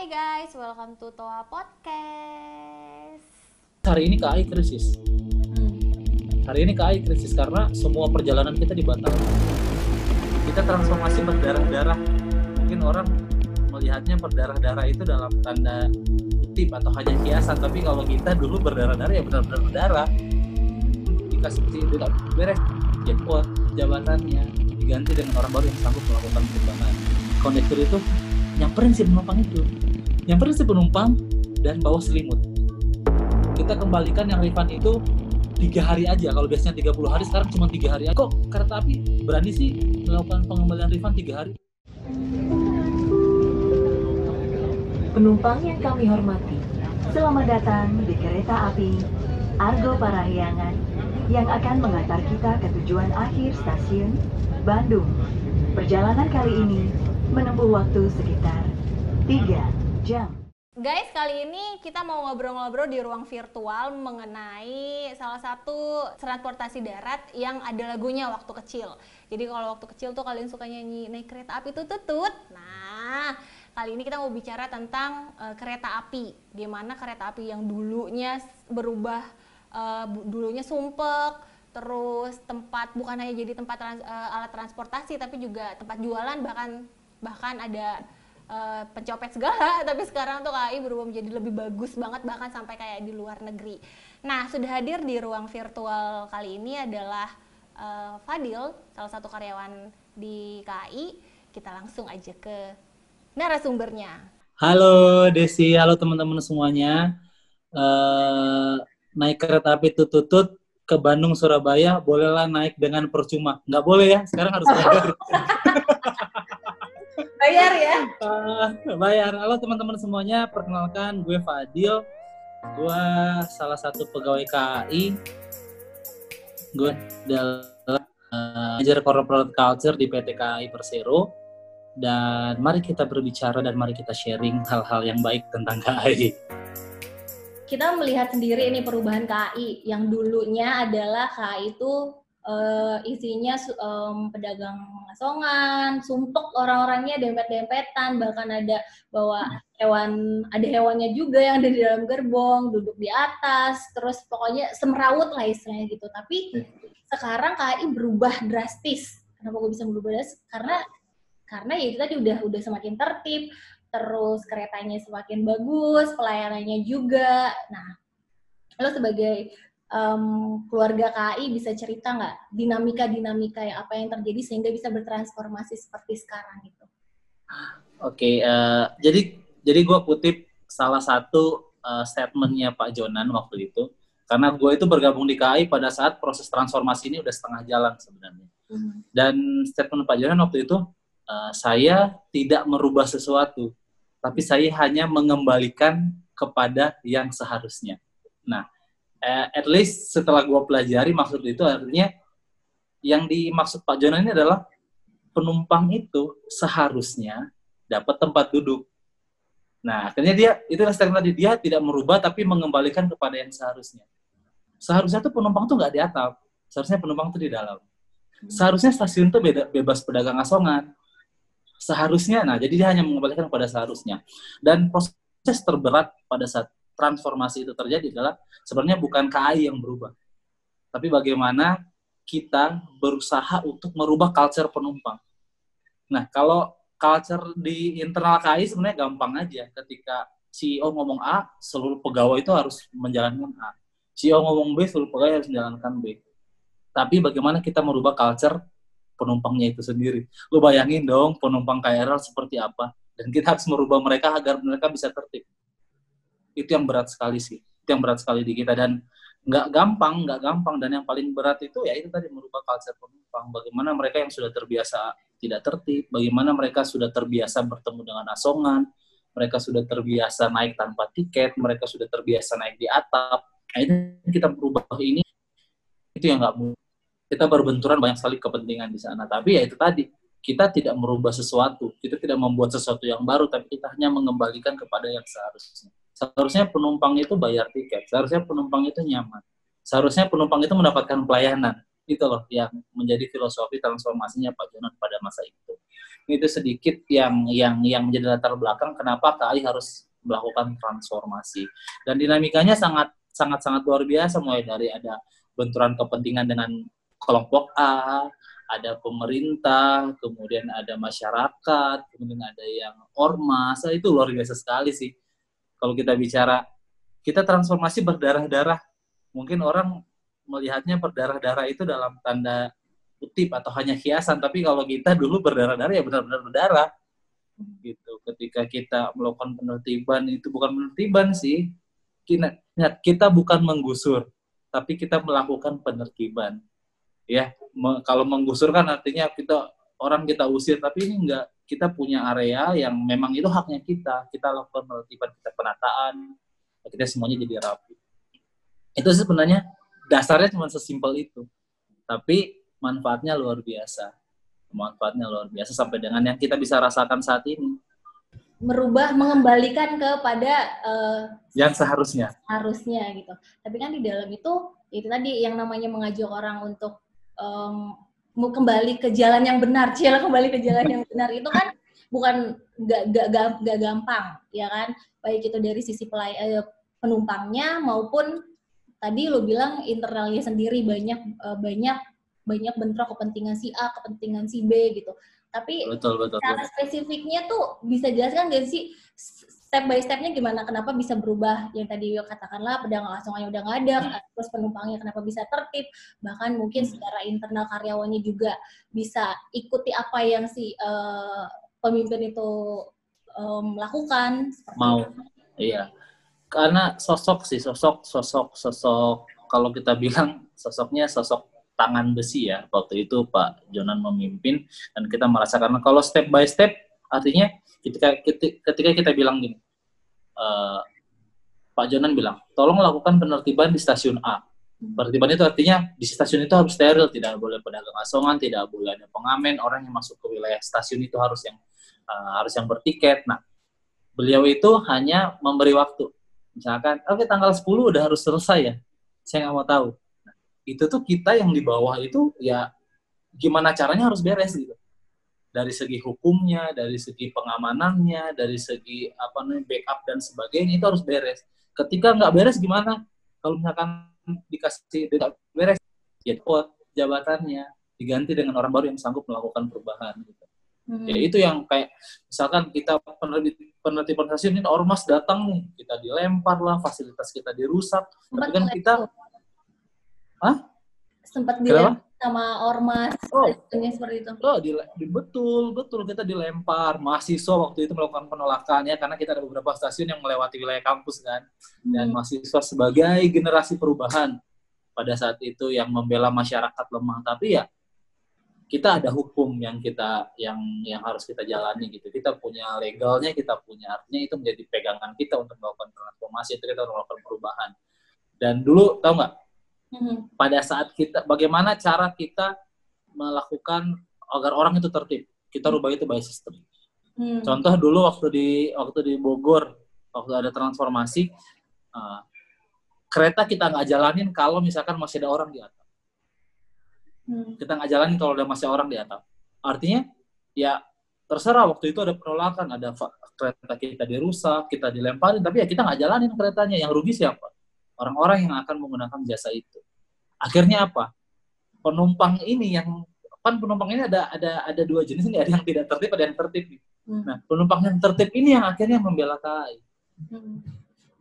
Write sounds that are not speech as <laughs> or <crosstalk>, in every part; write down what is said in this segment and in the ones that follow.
Hai guys, welcome to Toa Podcast. Hari ini KAI krisis. Hari ini KAI krisis karena semua perjalanan kita dibatalkan. Kita transformasi berdarah-darah. Mungkin orang melihatnya berdarah-darah itu dalam tanda kutip atau hanya kiasan. Tapi kalau kita dulu berdarah-darah ya benar-benar berdarah. Dikasih tidak beres jackpot jabatannya diganti dengan orang baru yang sanggup melakukan perubahan. Kondektur itu nyamperin si penumpang itu nyamperin si penumpang dan bawa selimut. Kita kembalikan yang refund itu tiga hari aja. Kalau biasanya 30 hari sekarang cuma tiga hari kok kereta api berani sih melakukan pengembalian refund tiga hari? Penumpang yang kami hormati, selamat datang di kereta api Argo Parahyangan yang akan mengantar kita ke tujuan akhir stasiun Bandung. Perjalanan kali ini menempuh waktu sekitar 3 jam. Guys, kali ini kita mau ngobrol-ngobrol di ruang virtual mengenai salah satu transportasi darat yang ada lagunya waktu kecil. Jadi kalau waktu kecil tuh kalian suka nyanyi naik kereta api tutut. Nah, kali ini kita mau bicara tentang uh, kereta api. Gimana kereta api yang dulunya berubah uh, dulunya sumpek, terus tempat bukan hanya jadi tempat uh, alat transportasi tapi juga tempat jualan bahkan bahkan ada uh, pencopet segala <laughs> tapi sekarang tuh KAI berubah menjadi lebih bagus banget bahkan sampai kayak di luar negeri. Nah sudah hadir di ruang virtual kali ini adalah uh, Fadil salah satu karyawan di KAI kita langsung aja ke narasumbernya. Halo Desi. Halo teman-teman semuanya. Uh, naik kereta api tutut ke Bandung Surabaya bolehlah naik dengan percuma. Nggak boleh ya sekarang harus <laughs> bayar bayar ya. Uh, bayar. Halo teman-teman semuanya. Perkenalkan gue Fadil. Gue salah satu pegawai KAI gue adalah uh, corporate culture di PT KAI Persero. Dan mari kita berbicara dan mari kita sharing hal-hal yang baik tentang KAI kita melihat sendiri ini perubahan KAI yang dulunya adalah KAI itu uh, isinya um, pedagang asongan, sumpek orang-orangnya dempet-dempetan, bahkan ada bawa hewan, ada hewannya juga yang ada di dalam gerbong, duduk di atas, terus pokoknya semrawut lah istilahnya gitu. Tapi sekarang KAI berubah drastis. Kenapa gue bisa berubah drastis? Karena karena ya itu tadi udah udah semakin tertib, terus keretanya semakin bagus, pelayanannya juga. Nah, lo sebagai um, keluarga KAI bisa cerita nggak dinamika-dinamika yang apa yang terjadi sehingga bisa bertransformasi seperti sekarang itu? Oke, okay, uh, jadi jadi gue kutip salah satu uh, statementnya Pak Jonan waktu itu, karena gue itu bergabung di KAI pada saat proses transformasi ini udah setengah jalan sebenarnya. Mm-hmm. Dan statement Pak Jonan waktu itu, uh, saya tidak merubah sesuatu, tapi saya hanya mengembalikan kepada yang seharusnya. Nah, uh, at least setelah gue pelajari maksud itu artinya yang dimaksud Pak Jonan ini adalah penumpang itu seharusnya dapat tempat duduk. Nah, akhirnya dia itu statement tadi dia tidak merubah tapi mengembalikan kepada yang seharusnya. Seharusnya tuh penumpang tuh nggak di atap, seharusnya penumpang tuh di dalam. Seharusnya stasiun tuh beda, bebas pedagang asongan. Seharusnya, nah jadi dia hanya mengembalikan kepada seharusnya. Dan proses terberat pada saat transformasi itu terjadi adalah sebenarnya bukan KAI yang berubah, tapi bagaimana kita berusaha untuk merubah culture penumpang. Nah, kalau culture di internal KAI sebenarnya gampang aja. Ketika CEO ngomong A, seluruh pegawai itu harus menjalankan A. CEO ngomong B, seluruh pegawai harus menjalankan B. Tapi bagaimana kita merubah culture penumpangnya itu sendiri? Lu bayangin dong penumpang KRL seperti apa. Dan kita harus merubah mereka agar mereka bisa tertib itu yang berat sekali sih. Itu yang berat sekali di kita. Dan nggak gampang nggak gampang. Dan yang paling berat itu ya itu tadi merubah culture penumpang. Bagaimana mereka yang sudah terbiasa tidak tertib bagaimana mereka sudah terbiasa bertemu dengan asongan mereka sudah terbiasa naik tanpa tiket mereka sudah terbiasa naik di atap. Nah, itu kita berubah ini itu yang nggak mudah kita berbenturan banyak sekali kepentingan di sana. Tapi ya itu tadi kita tidak merubah sesuatu. Kita tidak membuat sesuatu yang baru tapi kita hanya mengembalikan kepada yang seharusnya Seharusnya penumpang itu bayar tiket, seharusnya penumpang itu nyaman, seharusnya penumpang itu mendapatkan pelayanan. Itu loh yang menjadi filosofi transformasinya Pak Jonan pada masa itu. itu sedikit yang yang yang menjadi latar belakang kenapa KAI harus melakukan transformasi dan dinamikanya sangat sangat sangat luar biasa mulai dari ada benturan kepentingan dengan kelompok A, ada pemerintah, kemudian ada masyarakat, kemudian ada yang ormas, itu luar biasa sekali sih. Kalau kita bicara, kita transformasi berdarah-darah. Mungkin orang melihatnya berdarah-darah itu dalam tanda kutip atau hanya hiasan, tapi kalau kita dulu berdarah-darah ya benar-benar berdarah. Gitu. Ketika kita melakukan penertiban itu bukan penertiban sih, kita, kita bukan menggusur, tapi kita melakukan penertiban ya kalau menggusur kan artinya kita orang kita usir tapi ini enggak kita punya area yang memang itu haknya kita. Kita lakukan penertiban kita penataan kita semuanya jadi rapi. Itu sebenarnya dasarnya cuma sesimpel itu. Tapi manfaatnya luar biasa. Manfaatnya luar biasa sampai dengan yang kita bisa rasakan saat ini. Merubah mengembalikan kepada uh, yang seharusnya. harusnya gitu. Tapi kan di dalam itu itu tadi yang namanya mengajak orang untuk um, kembali ke jalan yang benar, <laughs> cila kembali ke jalan yang benar itu kan bukan gak, gak, gak, gak gampang, ya kan? Baik itu dari sisi pelay eh, penumpangnya maupun tadi lo bilang internalnya sendiri banyak uh, banyak banyak bentrok kepentingan si A, kepentingan si B gitu. Tapi betul, betul, cara spesifiknya tuh bisa jelaskan gak sih step by stepnya gimana kenapa bisa berubah? Yang tadi katakanlah pedagang asongannya udah nggak ada terus penumpangnya kenapa bisa tertib? Bahkan mungkin hmm. secara internal karyawannya juga bisa ikuti apa yang si uh, pemimpin itu um, lakukan mau. itu. iya. Karena sosok sih sosok sosok sosok kalau kita bilang sosoknya sosok tangan besi ya waktu itu Pak Jonan memimpin dan kita merasakan. Kalau step by step artinya ketika ketika kita bilang gini uh, Pak Jonan bilang tolong lakukan penertiban di stasiun A. Penertiban itu artinya di stasiun itu harus steril tidak boleh pedagang asongan tidak boleh ada pengamen orang yang masuk ke wilayah stasiun itu harus yang uh, harus yang bertiket. Nah beliau itu hanya memberi waktu. Misalkan oke okay, tanggal 10 udah harus selesai ya saya nggak mau tahu. Nah, itu tuh kita yang di bawah itu ya gimana caranya harus beres gitu dari segi hukumnya, dari segi pengamanannya, dari segi apa namanya backup dan sebagainya itu harus beres. Ketika nggak beres gimana? Kalau misalkan dikasih tidak beres, ya kuat jabatannya diganti dengan orang baru yang sanggup melakukan perubahan. Gitu. Hmm. Ya itu yang kayak misalkan kita penertiban stasiun ini ormas datang nih, kita dilempar lah, fasilitas kita dirusak, tapi kan kita, ah? Sempat dilempar sama ormas oh, seperti itu. Oh, di, di, betul, betul kita dilempar. Mahasiswa waktu itu melakukan penolakannya karena kita ada beberapa stasiun yang melewati wilayah kampus kan. Hmm. Dan mahasiswa sebagai generasi perubahan pada saat itu yang membela masyarakat lemah, tapi ya kita ada hukum yang kita yang yang harus kita jalani gitu. Kita punya legalnya, kita punya artinya itu menjadi pegangan kita untuk melakukan transformasi itu kita melakukan perubahan. Dan dulu tahu nggak hmm. pada saat kita bagaimana cara kita melakukan agar orang itu tertib? Kita rubah itu by system. Hmm. contoh dulu waktu di waktu di Bogor waktu ada transformasi uh, kereta kita nggak jalanin kalau misalkan masih ada orang di atas. Hmm. kita nggak jalanin kalau ada masih orang di atas. Artinya ya terserah waktu itu ada penolakan ada kereta kita dirusak kita dilemparin tapi ya kita nggak jalanin keretanya. Yang rugi siapa orang-orang yang akan menggunakan jasa itu. Akhirnya apa? Penumpang ini yang kan penumpang ini ada ada ada dua jenis ini ada yang tidak tertib ada yang tertib. Hmm. Nah penumpang yang tertib ini yang akhirnya membela KAI. Hmm.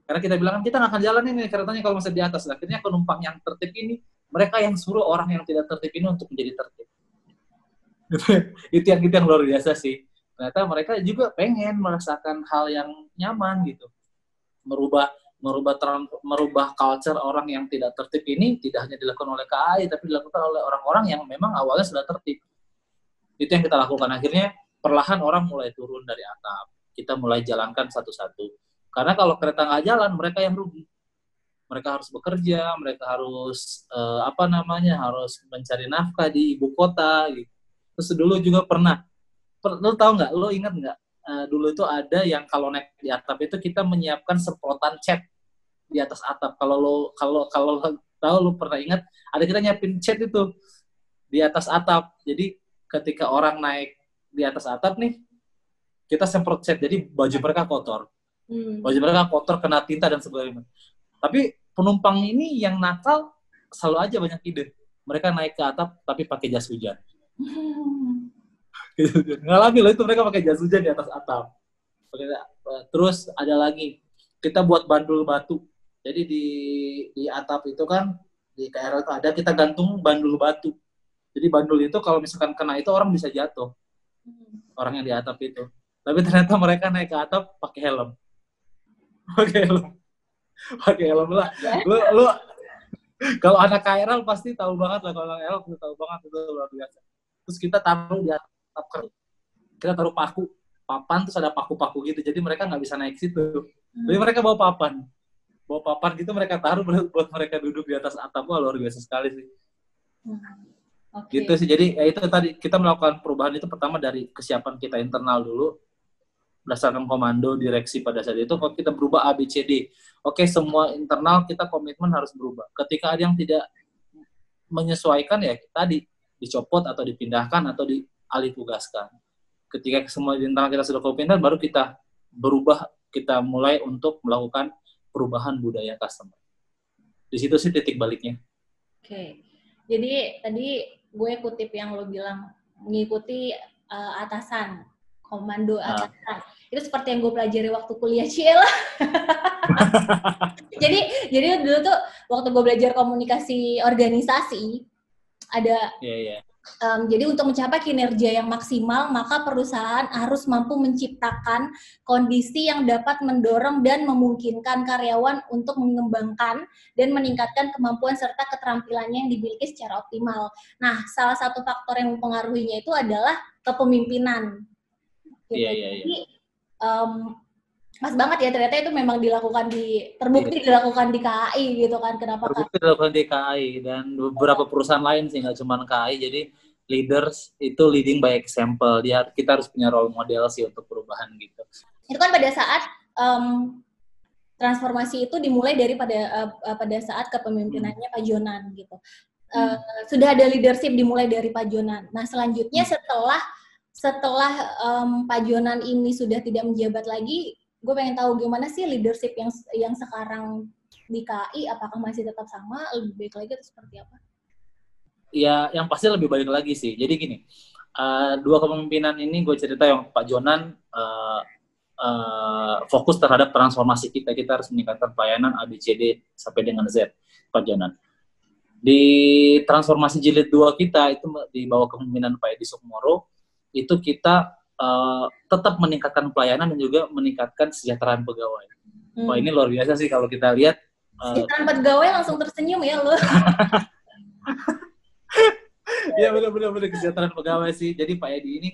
Karena kita bilang kita nggak akan jalan ini keretanya kalau masih di atas. Akhirnya penumpang yang tertib ini mereka yang suruh orang yang tidak tertib ini untuk menjadi tertib. <laughs> itu yang itu yang luar biasa sih. Ternyata mereka juga pengen merasakan hal yang nyaman gitu, merubah merubah merubah culture orang yang tidak tertib ini tidak hanya dilakukan oleh KAI tapi dilakukan oleh orang-orang yang memang awalnya sudah tertib. Itu yang kita lakukan akhirnya perlahan orang mulai turun dari atap. Kita mulai jalankan satu-satu. Karena kalau kereta nggak jalan mereka yang rugi. Mereka harus bekerja, mereka harus uh, apa namanya harus mencari nafkah di ibu kota. Gitu. Terus dulu juga pernah, per, lo tau nggak, lo ingat nggak uh, dulu itu ada yang kalau naik di atap itu kita menyiapkan semprotan cat di atas atap. Kalau lo kalau kalau tahu lo pernah ingat ada kita nyiapin cat itu di atas atap. Jadi ketika orang naik di atas atap nih kita semprot cat jadi baju mereka kotor Hmm. baju mereka kotor kena tinta dan sebagainya tapi penumpang ini yang nakal selalu aja banyak ide mereka naik ke atap tapi pakai jas hujan gitu. <laughs> ngalamin loh itu mereka pakai jas hujan di atas atap. Pakai- terus ada lagi kita buat bandul batu. Jadi di di atap itu kan di KRL itu ada kita gantung bandul batu. Jadi bandul itu kalau misalkan kena itu orang bisa jatuh. Orang yang di atap itu. Tapi ternyata mereka naik ke atap pakai helm. <laughs> Pakai helm. Pakai helm lah. Lu lu kalau anak KRL pasti tahu banget lah kalau anak KRL pasti tahu banget itu luar biasa. Terus kita taruh di atap kita taruh paku papan terus ada paku-paku gitu. Jadi mereka nggak bisa naik situ. Jadi mereka bawa papan. Bawa papan gitu mereka taruh buat buat mereka duduk di atas atap. Wah luar biasa sekali sih. Oke. gitu sih. Jadi ya itu tadi kita melakukan perubahan itu pertama dari kesiapan kita internal dulu. Berdasarkan komando direksi pada saat itu kalau kita berubah ABCD oke semua internal kita komitmen harus berubah. Ketika ada yang tidak menyesuaikan ya tadi dicopot atau dipindahkan atau dialih tugaskan ketika semua di internal kita sudah komitmen baru kita berubah kita mulai untuk melakukan perubahan budaya customer di situ sih titik baliknya Oke. Jadi tadi gue kutip yang lo bilang mengikuti uh, atasan, komando Ah. atasan. Itu seperti yang gue pelajari waktu kuliah Ciela. <laughs> jadi jadi dulu tuh waktu gue belajar komunikasi organisasi ada Iya, iya. Em, jadi untuk mencapai kinerja yang maksimal, maka perusahaan harus mampu menciptakan kondisi yang dapat mendorong dan memungkinkan karyawan untuk mengembangkan dan meningkatkan kemampuan serta keterampilannya yang dimiliki secara optimal. Nah, salah satu faktor yang mempengaruhinya itu adalah kepemimpinan. Gitu. Iya, iya, iya. Jadi, em, pas banget ya ternyata itu memang dilakukan di terbukti dilakukan di KAI gitu kan. Kenapa? Terbukti dilakukan di KAI dan beberapa perusahaan lain sih nggak cuma KAI. Jadi leaders itu leading by example. Dia kita harus punya role model sih untuk perubahan gitu. itu kan pada saat em, transformasi itu dimulai dari pada eh, pada saat kepemimpinannya Pak Jonan gitu. Eh, sudah ada leadership dimulai dari Pak Jonan. Nah selanjutnya Hmm. setelah setelah em, Pak Jonan ini sudah tidak menjabat lagi, gue pengen tahu gimana sih leadership yang yang sekarang di KAI apakah masih tetap sama lebih baik lagi atau seperti apa? Ya, yang pasti lebih baik lagi sih. Jadi gini, eh, dua kepemimpinan ini gue cerita yang Pak Jonan eh, eh, fokus terhadap transformasi kita. Kita harus meningkatkan pelayanan ABCD sampai dengan Z, Pak Jonan. Di transformasi jilid 2 kita itu di bawah kepemimpinan Pak Edi Sukmoro, itu kita eh, tetap meningkatkan pelayanan dan juga meningkatkan kesejahteraan pegawai. Wah Hmm. ini luar biasa sih kalau kita lihat. eh, Sekarang pegawai langsung tersenyum ya lo. <laughs> Iya benar-benar benar kesejahteraan pegawai sih. Jadi Pak Edi ini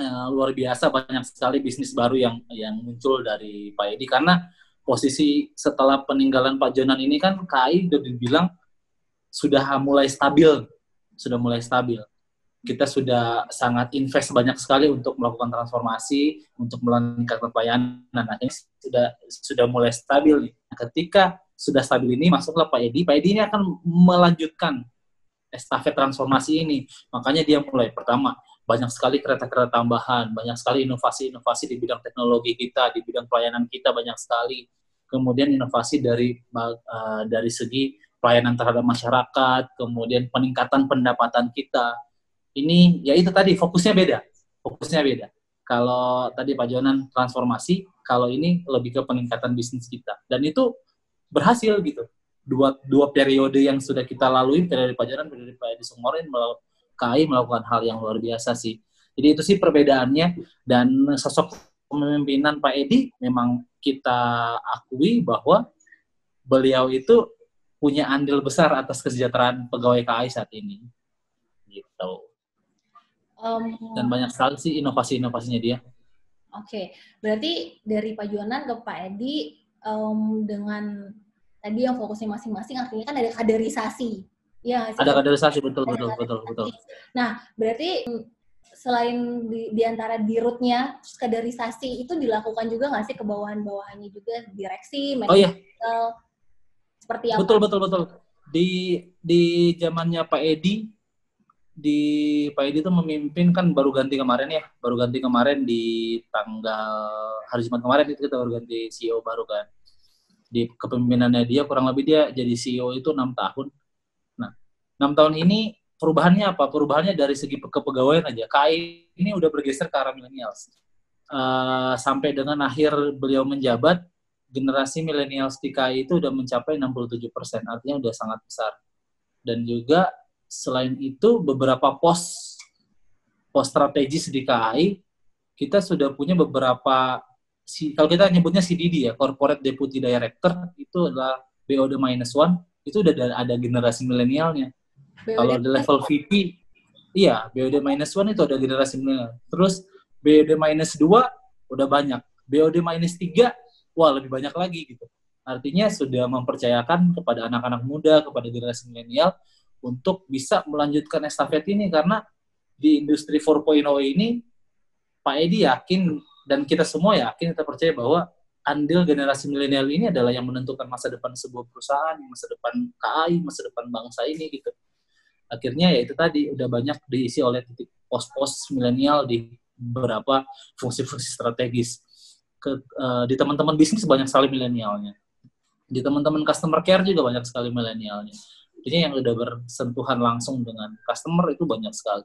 eh, luar biasa banyak sekali bisnis baru yang yang muncul dari Pak Edi karena posisi setelah peninggalan Pak Jonan ini kan KAI udah dibilang sudah mulai stabil, sudah mulai stabil. Kita sudah sangat invest banyak sekali untuk melakukan transformasi, untuk meningkatkan pelayanan. Nah, ini sudah sudah mulai stabil nih. Nah, ketika sudah stabil ini masuklah Pak Edi. Pak Edi ini akan melanjutkan estafet transformasi ini. Makanya dia mulai pertama banyak sekali kereta-kereta tambahan, banyak sekali inovasi-inovasi di bidang teknologi kita, di bidang pelayanan kita banyak sekali. Kemudian inovasi dari uh, dari segi pelayanan terhadap masyarakat, kemudian peningkatan pendapatan kita. Ini ya itu tadi fokusnya beda. Fokusnya beda. Kalau tadi Pak Jonan transformasi, kalau ini lebih ke peningkatan bisnis kita. Dan itu berhasil gitu dua dua periode yang sudah kita lalui periode Pajaran periode Pak Edi Sumorin KAI melakukan hal yang luar biasa sih. Jadi itu sih perbedaannya dan sosok kepemimpinan Pak Edi memang kita akui bahwa beliau itu punya andil besar atas kesejahteraan pegawai KAI saat ini. Gitu. Um, Dan banyak sekali sih inovasi-inovasinya dia. Oke, okay. berarti dari Pak Jonan ke Pak Edi um, dengan tadi yang fokusnya masing-masing artinya kan ada kaderisasi. Ya, ada kaderisasi betul betul betul betul. Nah, berarti selain di, di antara dirutnya kaderisasi itu dilakukan juga nggak sih ke bawahan-bawahannya juga direksi, oh, iya. seperti apa? Betul betul betul. Di di zamannya Pak Edi di Pak Edi itu memimpin kan baru ganti kemarin ya, baru ganti kemarin di tanggal hari Jumat kemarin itu kita baru ganti CEO baru kan. Di kepemimpinannya dia kurang lebih dia jadi CEO itu enam tahun. Nah, enam tahun ini perubahannya apa? Perubahannya dari segi kepegawaian aja. KAI ini udah bergeser ke arah millennials. Uh, sampai dengan akhir beliau menjabat, generasi millennials di KAI itu udah mencapai 67 persen, artinya udah sangat besar. Dan juga selain itu beberapa pos pos strategis di KAI kita sudah punya beberapa kalau kita nyebutnya CDD ya Corporate Deputy Director itu adalah BOD minus one itu udah ada, ada generasi milenialnya. Kalau di level VP iya BOD minus one itu ada generasi milenial. Terus BOD minus dua udah banyak. BOD minus tiga wah lebih banyak lagi gitu. Artinya sudah mempercayakan kepada anak-anak muda kepada generasi milenial untuk bisa melanjutkan estafet ini karena di industri 4.0 ini Pak Edi yakin dan kita semua yakin kita percaya bahwa andil generasi milenial ini adalah yang menentukan masa depan sebuah perusahaan, masa depan KAI, masa depan bangsa ini gitu. Akhirnya ya itu tadi udah banyak diisi oleh titik pos-pos milenial di beberapa fungsi-fungsi strategis. Ke, uh, di teman-teman bisnis banyak sekali milenialnya. Di teman-teman customer care juga banyak sekali milenialnya artinya yang udah bersentuhan langsung dengan customer itu banyak sekali.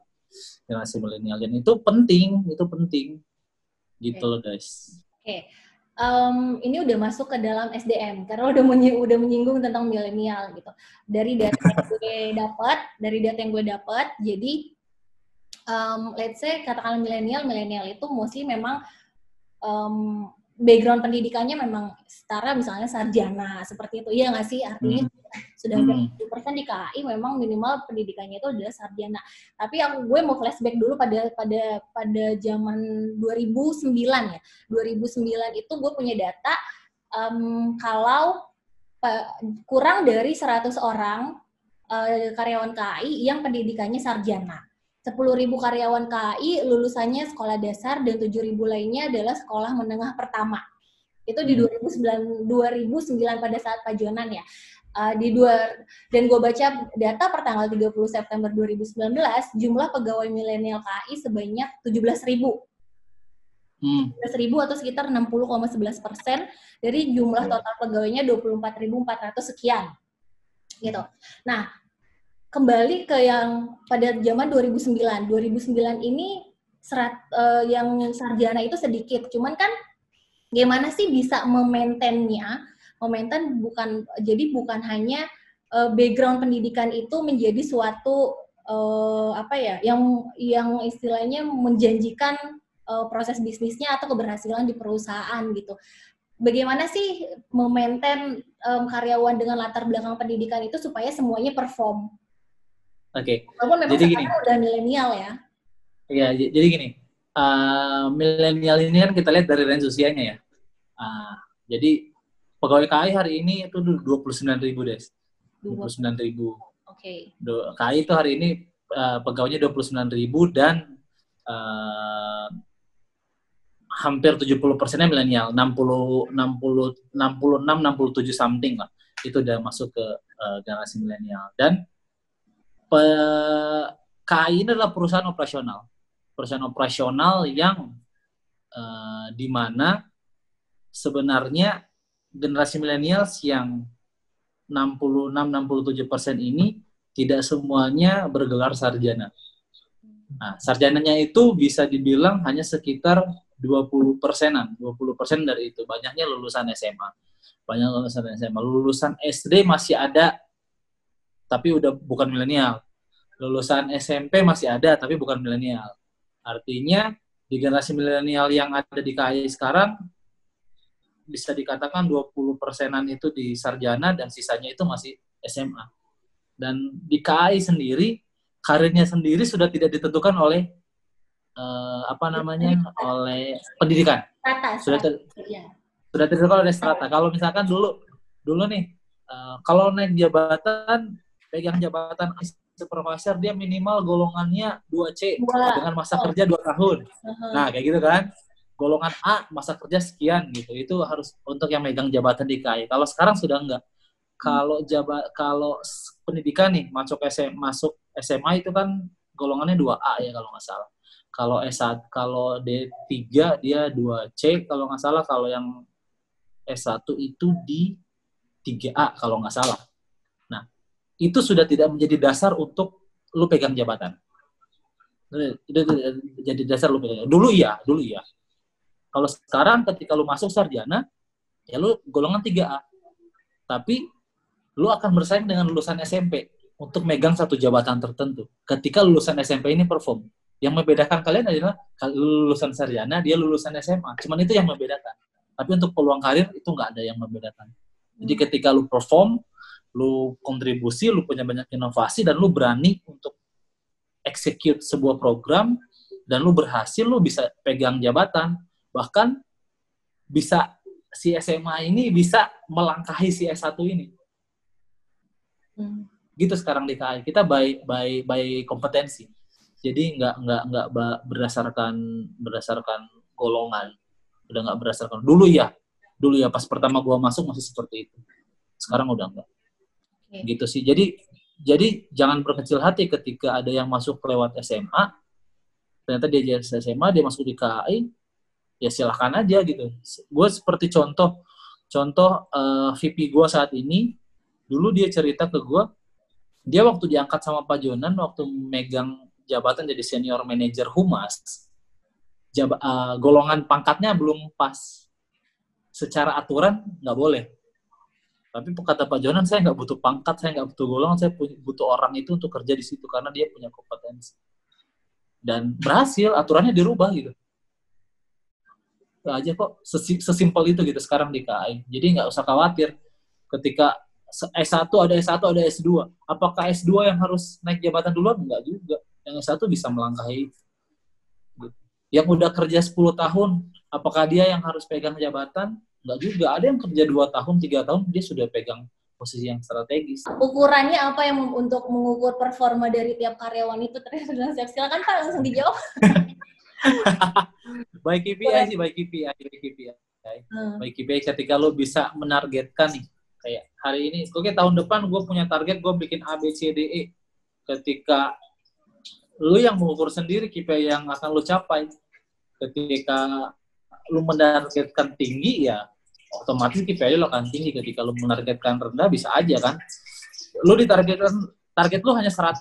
Generasi milenial. Dan itu penting itu penting. Gitu okay. loh guys. Oke. Okay. um, ini udah masuk ke dalam SDM karena udah menyi udah menyinggung tentang milenial gitu. Dari data yang <laughs> gue dapat dari data yang gue dapat jadi um, let's say katakan milenial milenial itu mostly memang um, background pendidikannya memang setara misalnya sarjana seperti itu. Iya nggak sih? Artinya hmm. sudah hmm. persen di KAI memang minimal pendidikannya itu adalah sarjana. Tapi aku gue mau flashback dulu pada pada pada zaman 2009 ya. 2009 itu gue punya data um, kalau kurang dari 100 orang uh, karyawan KAI yang pendidikannya sarjana 10.000 karyawan KAI lulusannya sekolah dasar dan 7.000 lainnya adalah sekolah menengah pertama. Itu di 2009, hmm. 2009 pada saat Pak Jonan ya. Uh, di dua dan gue baca data per tanggal 30 September 2019 jumlah pegawai milenial KAI sebanyak 17.000 Hmm. ribu atau sekitar 60,11 persen dari jumlah total pegawainya 24.400 sekian gitu. Nah, kembali ke yang pada zaman 2009. 2009 ini serat uh, yang sarjana itu sedikit. Cuman kan gimana sih bisa memaintainnya? Memaintain bukan jadi bukan hanya uh, background pendidikan itu menjadi suatu uh, apa ya yang yang istilahnya menjanjikan uh, proses bisnisnya atau keberhasilan di perusahaan gitu. Bagaimana sih memaintain um, karyawan dengan latar belakang pendidikan itu supaya semuanya perform? Oke. Okay. jadi gini. udah milenial ya. Iya, jadi gini. Uh, milenial ini kan kita lihat dari range usianya ya. Uh, jadi pegawai KAI hari ini itu 29 ribu, Des. 29 ribu. Oke. Okay. KAI itu hari ini uh, pegawainya 29 ribu dan uh, hampir 70 persennya milenial. 60, 60, 66, 67 something lah. Itu udah masuk ke uh, generasi milenial. Dan pe, KAI ini adalah perusahaan operasional. Perusahaan operasional yang uh, di mana sebenarnya generasi milenials yang 66-67 persen ini tidak semuanya bergelar sarjana. Nah, sarjananya itu bisa dibilang hanya sekitar 20 persenan, 20 persen dari itu. Banyaknya lulusan SMA. Banyak lulusan SMA. Lulusan SD masih ada tapi udah bukan milenial. Lulusan SMP masih ada, tapi bukan milenial. Artinya, di generasi milenial yang ada di KAI sekarang, bisa dikatakan 20 persenan itu di sarjana dan sisanya itu masih SMA. Dan di KAI sendiri, karirnya sendiri sudah tidak ditentukan oleh uh, apa namanya oleh pendidikan. Sudah ter, iya. sudah ditentukan oleh strata. Kalau misalkan dulu dulu nih uh, kalau naik jabatan pegang jabatan supervisor dia minimal golongannya 2C Wah. dengan masa oh. kerja 2 tahun. Uh-huh. Nah, kayak gitu kan. Golongan A masa kerja sekian gitu. Itu harus untuk yang megang jabatan di KAI. Kalau sekarang sudah enggak. Kalau jabat kalau pendidikan nih masuk SMA masuk SMA itu kan golongannya 2A ya kalau nggak salah. Kalau S1 kalau D3 dia 2C kalau nggak salah. Kalau yang S1 itu di 3A kalau nggak salah. Itu sudah tidak menjadi dasar untuk lu pegang jabatan. Itu jadi dasar lu pegang. Dulu iya, dulu iya. Kalau sekarang ketika lu masuk sarjana, ya lu golongan 3A. Tapi lu akan bersaing dengan lulusan SMP untuk megang satu jabatan tertentu. Ketika lulusan SMP ini perform, yang membedakan kalian adalah lulusan sarjana, dia lulusan SMA. Cuman itu yang membedakan. Tapi untuk peluang karir itu nggak ada yang membedakan. Jadi ketika lu perform, lu kontribusi, lu punya banyak inovasi dan lu berani untuk execute sebuah program dan lu berhasil, lu bisa pegang jabatan. Bahkan bisa si SMA ini bisa melangkahi si S1 ini. Hmm. Gitu sekarang di KAI kita by by by kompetensi. Jadi nggak nggak nggak berdasarkan berdasarkan golongan. Udah nggak berdasarkan. Dulu ya dulu ya pas pertama gua masuk masih seperti itu. Sekarang udah enggak okay. gitu sih. Jadi jadi jangan berkecil hati ketika ada yang masuk lewat SMA ternyata dia jadi SMA dia masuk di KAI ya silahkan aja gitu. Gue seperti contoh contoh uh, eh, VP gue saat ini dulu dia cerita ke gue dia waktu diangkat sama Pak Jonan waktu megang jabatan jadi senior manager humas jab, uh, golongan pangkatnya belum pas. Secara aturan nggak boleh tapi kata Pak Jonan saya nggak butuh pangkat saya nggak butuh golongan saya butuh orang itu untuk kerja di situ karena dia punya kompetensi dan berhasil aturannya dirubah gitu aja kok sesimpel itu gitu sekarang di KAI jadi nggak usah khawatir ketika S1 ada S1 ada S2. Apakah S2 yang harus naik jabatan duluan? Enggak juga. Yang S1 bisa melangkahi. Yang udah kerja 10 tahun, apakah dia yang harus pegang jabatan? Enggak juga. Ada yang kerja 2 tahun, 3 tahun, dia sudah pegang posisi yang strategis. Ukurannya apa yang untuk mengukur performa dari tiap karyawan itu? Ternyata sudah siap. Silakan Pak, langsung dijawab. <laughs> baik KPI sih, baik KPI, baik KPI. Hmm. Baik KPI ketika lo bisa menargetkan nih, kayak hari ini oke tahun depan gue punya target gue bikin A B C D E ketika lu yang mengukur sendiri KPI yang akan lu capai ketika lu menargetkan tinggi ya otomatis KPI lu akan tinggi ketika lu menargetkan rendah bisa aja kan lu ditargetkan target lu hanya 100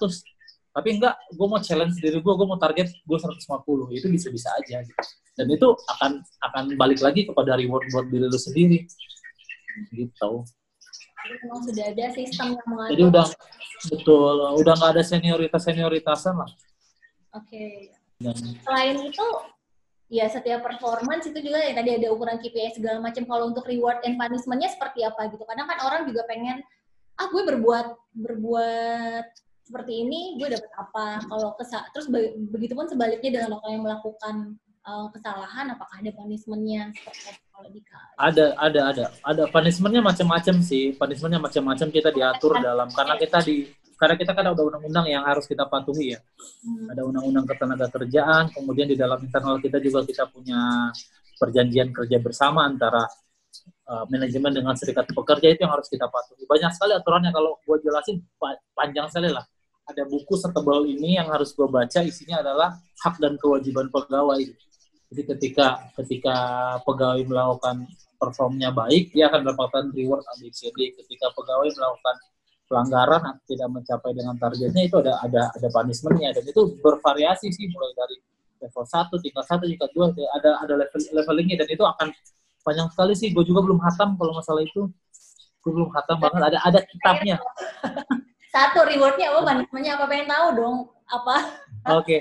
tapi enggak gue mau challenge diri gue gue mau target gue 150 itu bisa bisa aja gitu. dan itu akan akan balik lagi kepada reward buat diri lu sendiri gitu memang sudah ada sistem yang mengatur. Jadi udah betul, udah nggak ada senioritas senioritasan lah. Oke. Okay. Selain itu, ya setiap performance itu juga ya tadi ada ukuran KPI segala macam. Kalau untuk reward and punishmentnya seperti apa gitu? Kadang kan orang juga pengen, ah gue berbuat berbuat seperti ini, gue dapat apa? Kalau kesa terus be begitupun sebaliknya dengan orang yang melakukan uh, kesalahan, apakah ada punishmentnya seperti ada, ada, ada. Ada punishmentnya macam-macam sih. Punishmentnya macam-macam kita diatur dalam karena kita di karena kita kan ada undang-undang yang harus kita patuhi ya. Hmm. Ada undang-undang ketenaga kerjaan, kemudian di dalam internal kita juga kita punya perjanjian kerja bersama antara uh, manajemen dengan serikat pekerja itu yang harus kita patuhi. Banyak sekali aturannya kalau gue jelasin panjang sekali lah. Ada buku setebal ini yang harus gue baca isinya adalah hak dan kewajiban pegawai jadi ketika ketika pegawai melakukan performnya baik, dia akan mendapatkan reward ABCD. Ketika pegawai melakukan pelanggaran atau tidak mencapai dengan targetnya itu ada ada ada punishmentnya dan itu bervariasi sih mulai dari level 1, tingkat 1, tingkat 2, ada ada level levelingnya dan itu akan panjang sekali sih. Gue juga belum hatam kalau masalah itu. Gue belum hatam banget. Ada ada kitabnya. <laughs> Satu rewardnya apa punishmentnya apa pengen tahu dong apa? Oke. Okay.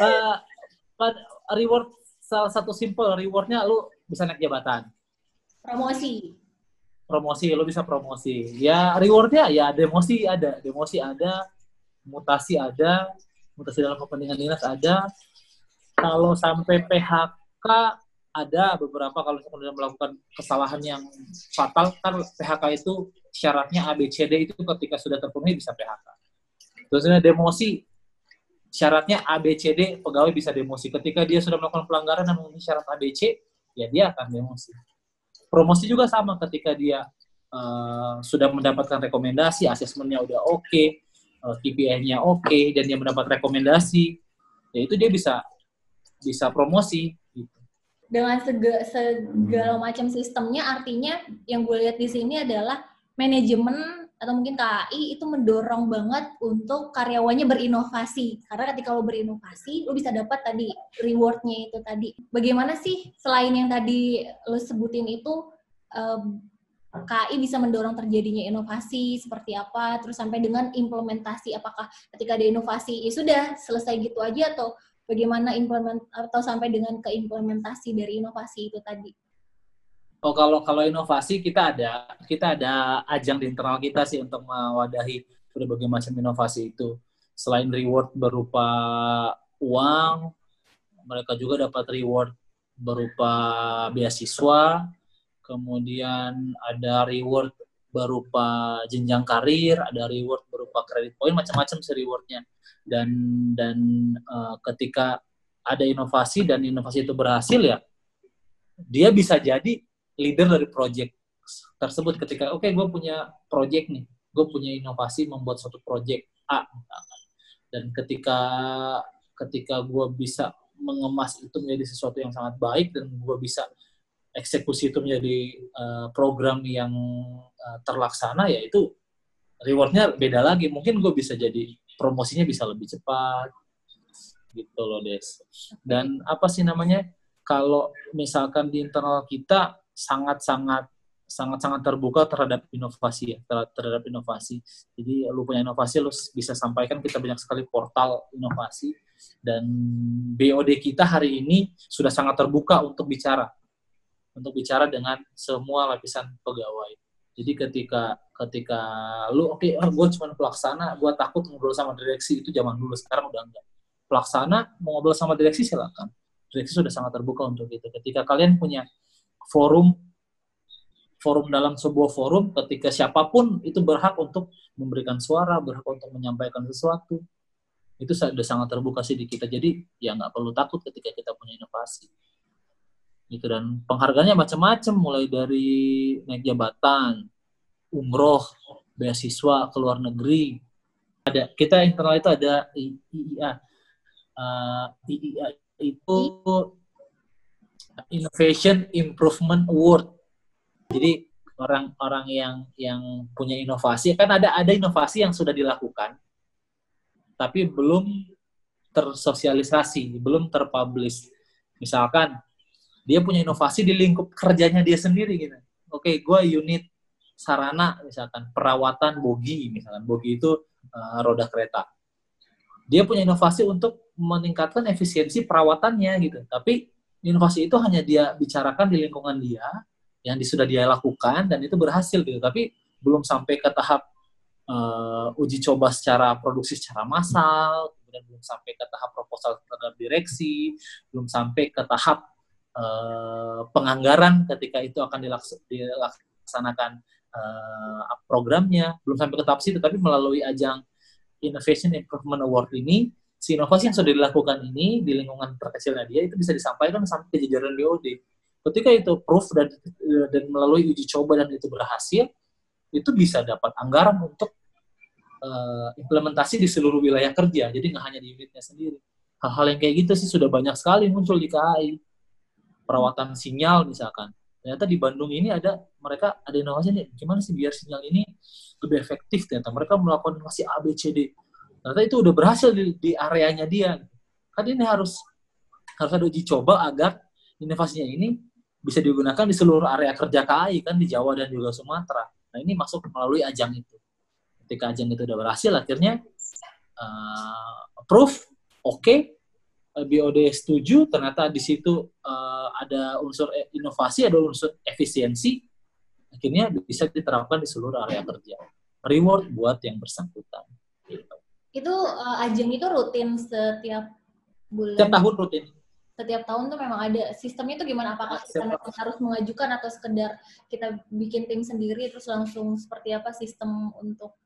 Uh, eh, reward salah satu simple rewardnya lu bisa naik jabatan. Promosi. Promosi, lu bisa promosi. Ya rewardnya ya demosi ada, demosi ada, mutasi ada, mutasi dalam kepentingan dinas ada. Kalau sampai PHK ada beberapa kalau kemudian melakukan kesalahan yang fatal kan PHK itu syaratnya ABCD itu ketika sudah terpenuhi bisa PHK. Terus demosi syaratnya ABCD pegawai bisa demosi. Ketika dia sudah melakukan pelanggaran dan memenuhi syarat ABC, ya dia akan demosi. Promosi juga sama ketika dia uh, sudah mendapatkan rekomendasi, asesmennya udah oke, okay, uh, KPI-nya oke dan dia mendapat rekomendasi, ya itu dia bisa bisa promosi gitu. Dengan sega, segala macam sistemnya artinya yang gue lihat di sini adalah manajemen atau mungkin KAI itu mendorong banget untuk karyawannya berinovasi. Karena ketika lo berinovasi lo bisa dapat tadi rewardnya itu tadi. Bagaimana sih selain yang tadi lo sebutin itu um, KAI bisa mendorong terjadinya inovasi seperti apa? Terus sampai dengan implementasi apakah ketika ada inovasi ya sudah selesai gitu aja atau bagaimana implement atau sampai dengan keimplementasi dari inovasi itu tadi Oh kalau kalau inovasi kita ada kita ada ajang di internal kita sih untuk mewadahi berbagai macam inovasi itu. Selain reward berupa uang, mereka juga dapat reward berupa beasiswa, kemudian ada reward berupa jenjang karir, ada reward berupa kredit poin, macam-macam sih rewardnya. Dan dan uh, ketika ada inovasi dan inovasi itu berhasil ya, dia bisa jadi leader dari project tersebut ketika oke okay, gue punya project nih. Gue punya inovasi membuat suatu project A dan ketika ketika gue bisa mengemas itu menjadi sesuatu yang sangat baik dan gue bisa eksekusi itu menjadi uh, program yang uh, terlaksana ya itu rewardnya beda lagi. Mungkin gue bisa jadi promosinya bisa lebih cepat gitu loh des. Dan apa sih namanya? Kalau misalkan di internal kita sangat-sangat sangat-sangat terbuka terhadap inovasi ya, terhadap inovasi. Jadi lu punya inovasi lu bisa sampaikan kita banyak sekali portal inovasi dan BOD kita hari ini sudah sangat terbuka untuk bicara untuk bicara dengan semua lapisan pegawai. Jadi ketika ketika lu oke okay, oh, gue cuma pelaksana, gue takut ngobrol sama direksi itu zaman dulu sekarang udah enggak. Pelaksana mau ngobrol sama direksi silakan. Direksi sudah sangat terbuka untuk itu. Ketika kalian punya forum forum dalam sebuah forum ketika siapa pun itu berhak untuk memberikan suara, berhak untuk menyampaikan sesuatu. Itu sudah sangat terbuka sih di kita. Jadi ya nggak perlu takut ketika kita punya inovasi. Gitu dan penghargaannya macam-macam mulai dari naik jabatan, umroh, beasiswa ke luar negeri. Ada kita internal itu ada IIA. Uh, IIA itu Innovation Improvement Award. Jadi orang-orang yang yang punya inovasi kan ada ada inovasi yang sudah dilakukan tapi belum tersosialisasi, belum terpublish. Misalkan dia punya inovasi di lingkup kerjanya dia sendiri gitu. Oke, gue unit sarana misalkan perawatan bogi misalkan bogi itu uh, roda kereta. Dia punya inovasi untuk meningkatkan efisiensi perawatannya gitu. Tapi inovasi itu hanya dia bicarakan di lingkungan dia yang sudah dia lakukan dan itu berhasil gitu. Tapi belum sampai ke tahap uh, uji coba secara produksi secara massal kemudian belum sampai ke tahap proposal terhadap direksi belum sampai ke tahap uh, penganggaran ketika itu akan dilaksanakan uh, programnya. Belum sampai ke tahap situ tapi melalui ajang Innovation Improvement Award ini si inovasi yang sudah dilakukan ini di lingkungan terkecilnya dia itu bisa disampaikan sampai ke jajaran BOD. Ketika itu proof dan dan melalui uji coba dan itu berhasil, itu bisa dapat anggaran untuk uh, implementasi di seluruh wilayah kerja. Jadi nggak hanya di unitnya sendiri. Hal-hal yang kayak gitu sih sudah banyak sekali muncul di KAI. Perawatan sinyal misalkan. Ternyata di Bandung ini ada mereka ada inovasi nih. Gimana sih biar sinyal ini lebih efektif ternyata. Mereka melakukan inovasi A, B, C, D ternyata itu udah berhasil di, di areanya dia. Kan ini harus harus ada uji coba agar inovasinya ini bisa digunakan di seluruh area kerja KAI kan di Jawa dan juga Sumatera. Nah ini masuk melalui ajang itu. Ketika ajang itu udah berhasil akhirnya uh, proof oke okay, BOD setuju ternyata di situ uh, ada unsur inovasi ada unsur efisiensi akhirnya bisa diterapkan di seluruh area kerja. Reward buat yang bersangkutan itu uh, ajang itu rutin setiap bulan? Setiap tahun rutin. Setiap tahun tuh memang ada. Sistemnya itu gimana? Apakah kita memang harus mengajukan atau sekedar kita bikin tim sendiri terus langsung seperti apa sistem untuk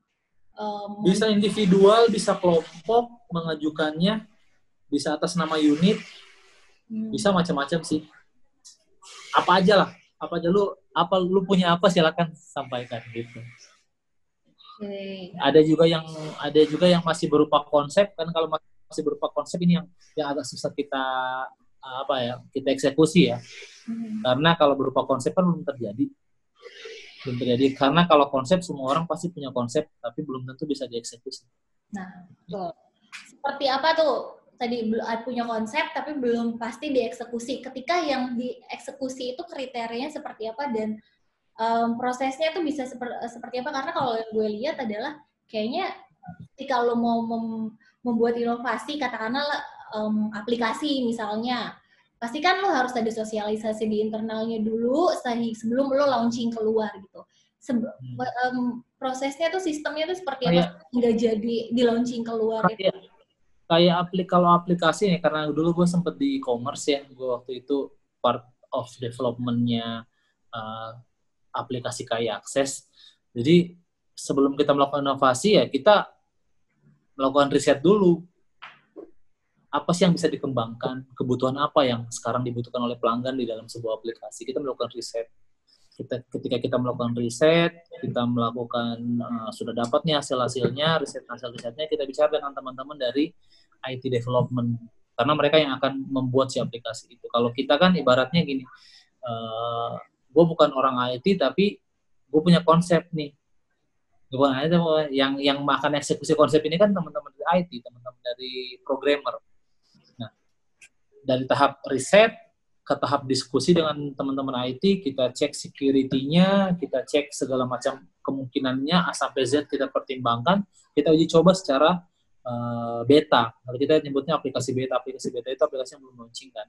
um, bisa individual bisa kelompok mengajukannya bisa atas nama unit. Hmm. bisa macam-macam sih. Apa aja lah. Apa aja lu apa lu punya apa silakan sampaikan gitu Okay. Ada juga yang ada juga yang masih berupa konsep kan kalau masih berupa konsep ini yang yang agak susah kita apa ya kita eksekusi ya. Hmm. Karena kalau berupa konsep kan belum terjadi. Belum terjadi karena kalau konsep semua orang pasti punya konsep tapi belum tentu bisa dieksekusi. Nah, betul. Seperti apa tuh tadi punya konsep tapi belum pasti dieksekusi. Ketika yang dieksekusi itu kriterianya seperti apa dan um, prosesnya tuh bisa seper, seperti apa? Karena kalau yang gue lihat adalah kayaknya ketika lo mau mem, membuat inovasi katakanlah um, aplikasi misalnya pasti kan lo harus ada sosialisasi di internalnya dulu sebelum lo launching keluar gitu. Sebe um, prosesnya tuh sistemnya tuh seperti apa? Hingga jadi di launching keluar kayak, itu kayak aplik kalau aplikasi ya karena dulu gue sempet di e-commerce ya gue waktu itu part of developmentnya uh, aplikasi kayak akses. Jadi sebelum kita melakukan inovasi ya kita melakukan riset dulu. Apa sih yang bisa dikembangkan? Kebutuhan apa yang sekarang dibutuhkan oleh pelanggan di dalam sebuah aplikasi? Kita melakukan riset. Kita, ketika kita melakukan riset, kita melakukan uh, sudah dapat nih hasil-hasilnya, riset hasil risetnya kita bicara dengan teman-teman dari IT development karena mereka yang akan membuat si aplikasi itu. Kalau kita kan ibaratnya gini, uh, gue bukan orang IT tapi gue punya konsep nih. Gue bukan IT yang yang makan eksekusi konsep ini kan teman-teman dari IT teman-teman dari programmer. Nah dari tahap riset ke tahap diskusi dengan teman-teman IT kita cek security-nya kita cek segala macam kemungkinannya A sampai Z kita pertimbangkan kita uji coba secara uh, beta. Kalau kita nyebutnya aplikasi beta aplikasi beta itu aplikasi yang belum launching kan